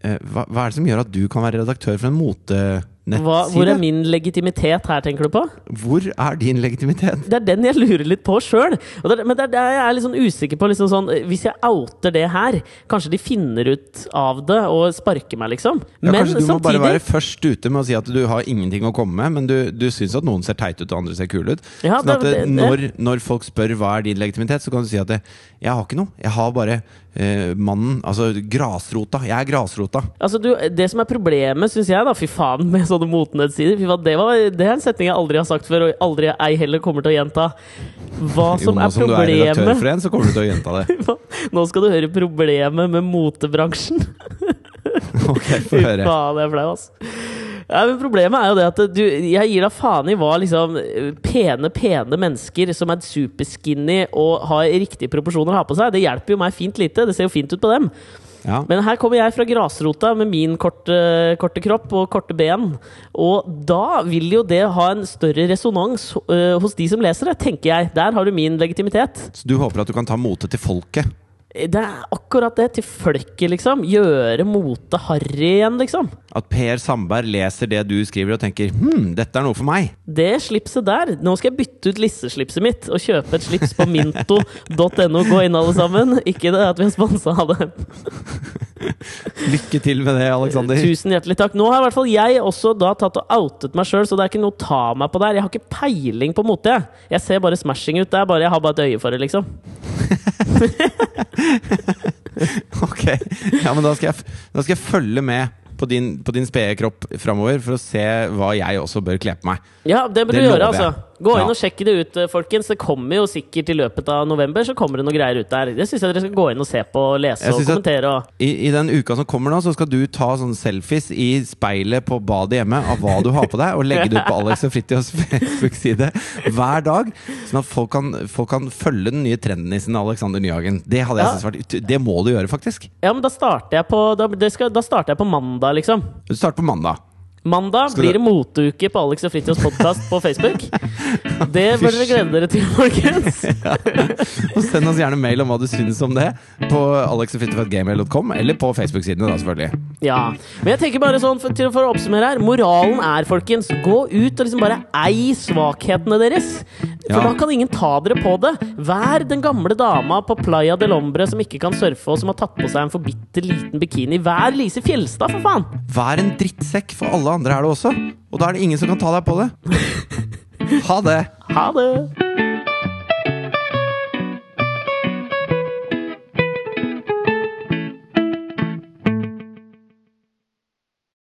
eh, hva, hva er det som gjør at du kan være redaktør for en motenettside? Hva, hvor er min legitimitet her, tenker du på? Hvor er din legitimitet? Det er den jeg lurer litt på sjøl. Men det er der jeg er litt sånn usikker på liksom sånn, Hvis jeg outer det her, kanskje de finner ut av det og sparker meg, liksom. Ja, Men kanskje du må bare være først ute med å si at du har ingenting å komme med, men du, du syns at noen ser teite ut og andre ser kule ut. Ja, sånn at det- det, det- når, når folk spør hva er din legitimitet, så kan du si at det, jeg har ikke noe. Jeg har bare eh, mannen, altså grasrota. Jeg er grasrota. Altså, du, Det som er problemet, syns jeg, da Fy faen med sånne motnedsider Fy faen, det, var, det er en setning jeg aldri har sagt før, og aldri ei heller kommer til å gjenta. Hva Jo, som nå er som du er redaktør problemet for en, så kommer du til å gjenta det. Nå skal du høre problemet med motebransjen. Ok, Fy få høre. faen, jeg er flau, ass. Ja, men Problemet er jo det at du, jeg gir da faen i hva liksom pene, pene mennesker som er superskinny og har riktige proporsjoner har på seg. Det hjelper jo meg fint lite. Det ser jo fint ut på dem. Ja. Men her kommer jeg fra grasrota med min korte, korte kropp og korte ben. Og da vil jo det ha en større resonans øh, hos de som leser det, tenker jeg. Der har du min legitimitet. Så du håper at du kan ta motet til folket? Det er akkurat det. Til folket, liksom. Gjøre mote harry igjen, liksom. At Per Sandberg leser det du skriver og tenker hm, dette er noe for meg. Det slipset der Nå skal jeg bytte ut lisseslipset mitt og kjøpe et slips på minto.no. Gå inn, alle sammen. Ikke det at vi er sponsa av det. Lykke til med det, Aleksander. Tusen hjertelig takk. Nå har i hvert fall jeg også da tatt og outet meg sjøl, så det er ikke noe å ta meg på der. Jeg har ikke peiling på mote. Jeg. jeg ser bare smashing ut. Bare, jeg har bare et øye for det, liksom. Ok, ja, men da skal jeg, da skal jeg følge med på din, på din spede kropp framover for å se hva jeg også bør kle på meg. Ja, det bør Det du gjøre, altså. Gå inn og sjekk det ut, eh, folkens. Det kommer jo sikkert i løpet av november, så kommer det noe greier ut der. Det syns jeg dere skal gå inn og se på, lese og kommentere og I, I den uka som kommer nå, så skal du ta sånne selfies i speilet på badet hjemme av hva du har på deg, og legge det ut på Alex og Fritjofs Facebook-side hver dag. Sånn at folk kan, folk kan følge den nye trendnissen Alexander Nyhagen. Det hadde jeg Ja. vært Det må du gjøre, faktisk. Ja, men da starter jeg på, da, det skal, da starter jeg på mandag, liksom. Du starter på mandag. Mandag Skal blir det moteuke på Alex og Fritjofs podkast på Facebook. Det bør dere glede dere til, folkens. Og send oss gjerne mail om hva du syns om det på alexogfritjof.gmail.com, eller på Facebook-sidene, da, selvfølgelig. Ja. Men jeg tenker bare sånn, for, til, for å oppsummere her Moralen er, folkens, gå ut og liksom bare ei svakhetene deres. For Ja. da kan ingen ta dere på det. Vær den gamle dama på Playa del Ombre som ikke kan surfe, og som har tatt på seg en for bitte liten bikini. Vær Lise Fjelstad, for faen! Vær en drittsekk, for andre er det også. Og da er det ingen som kan ta deg på det. Ha det! Ha det!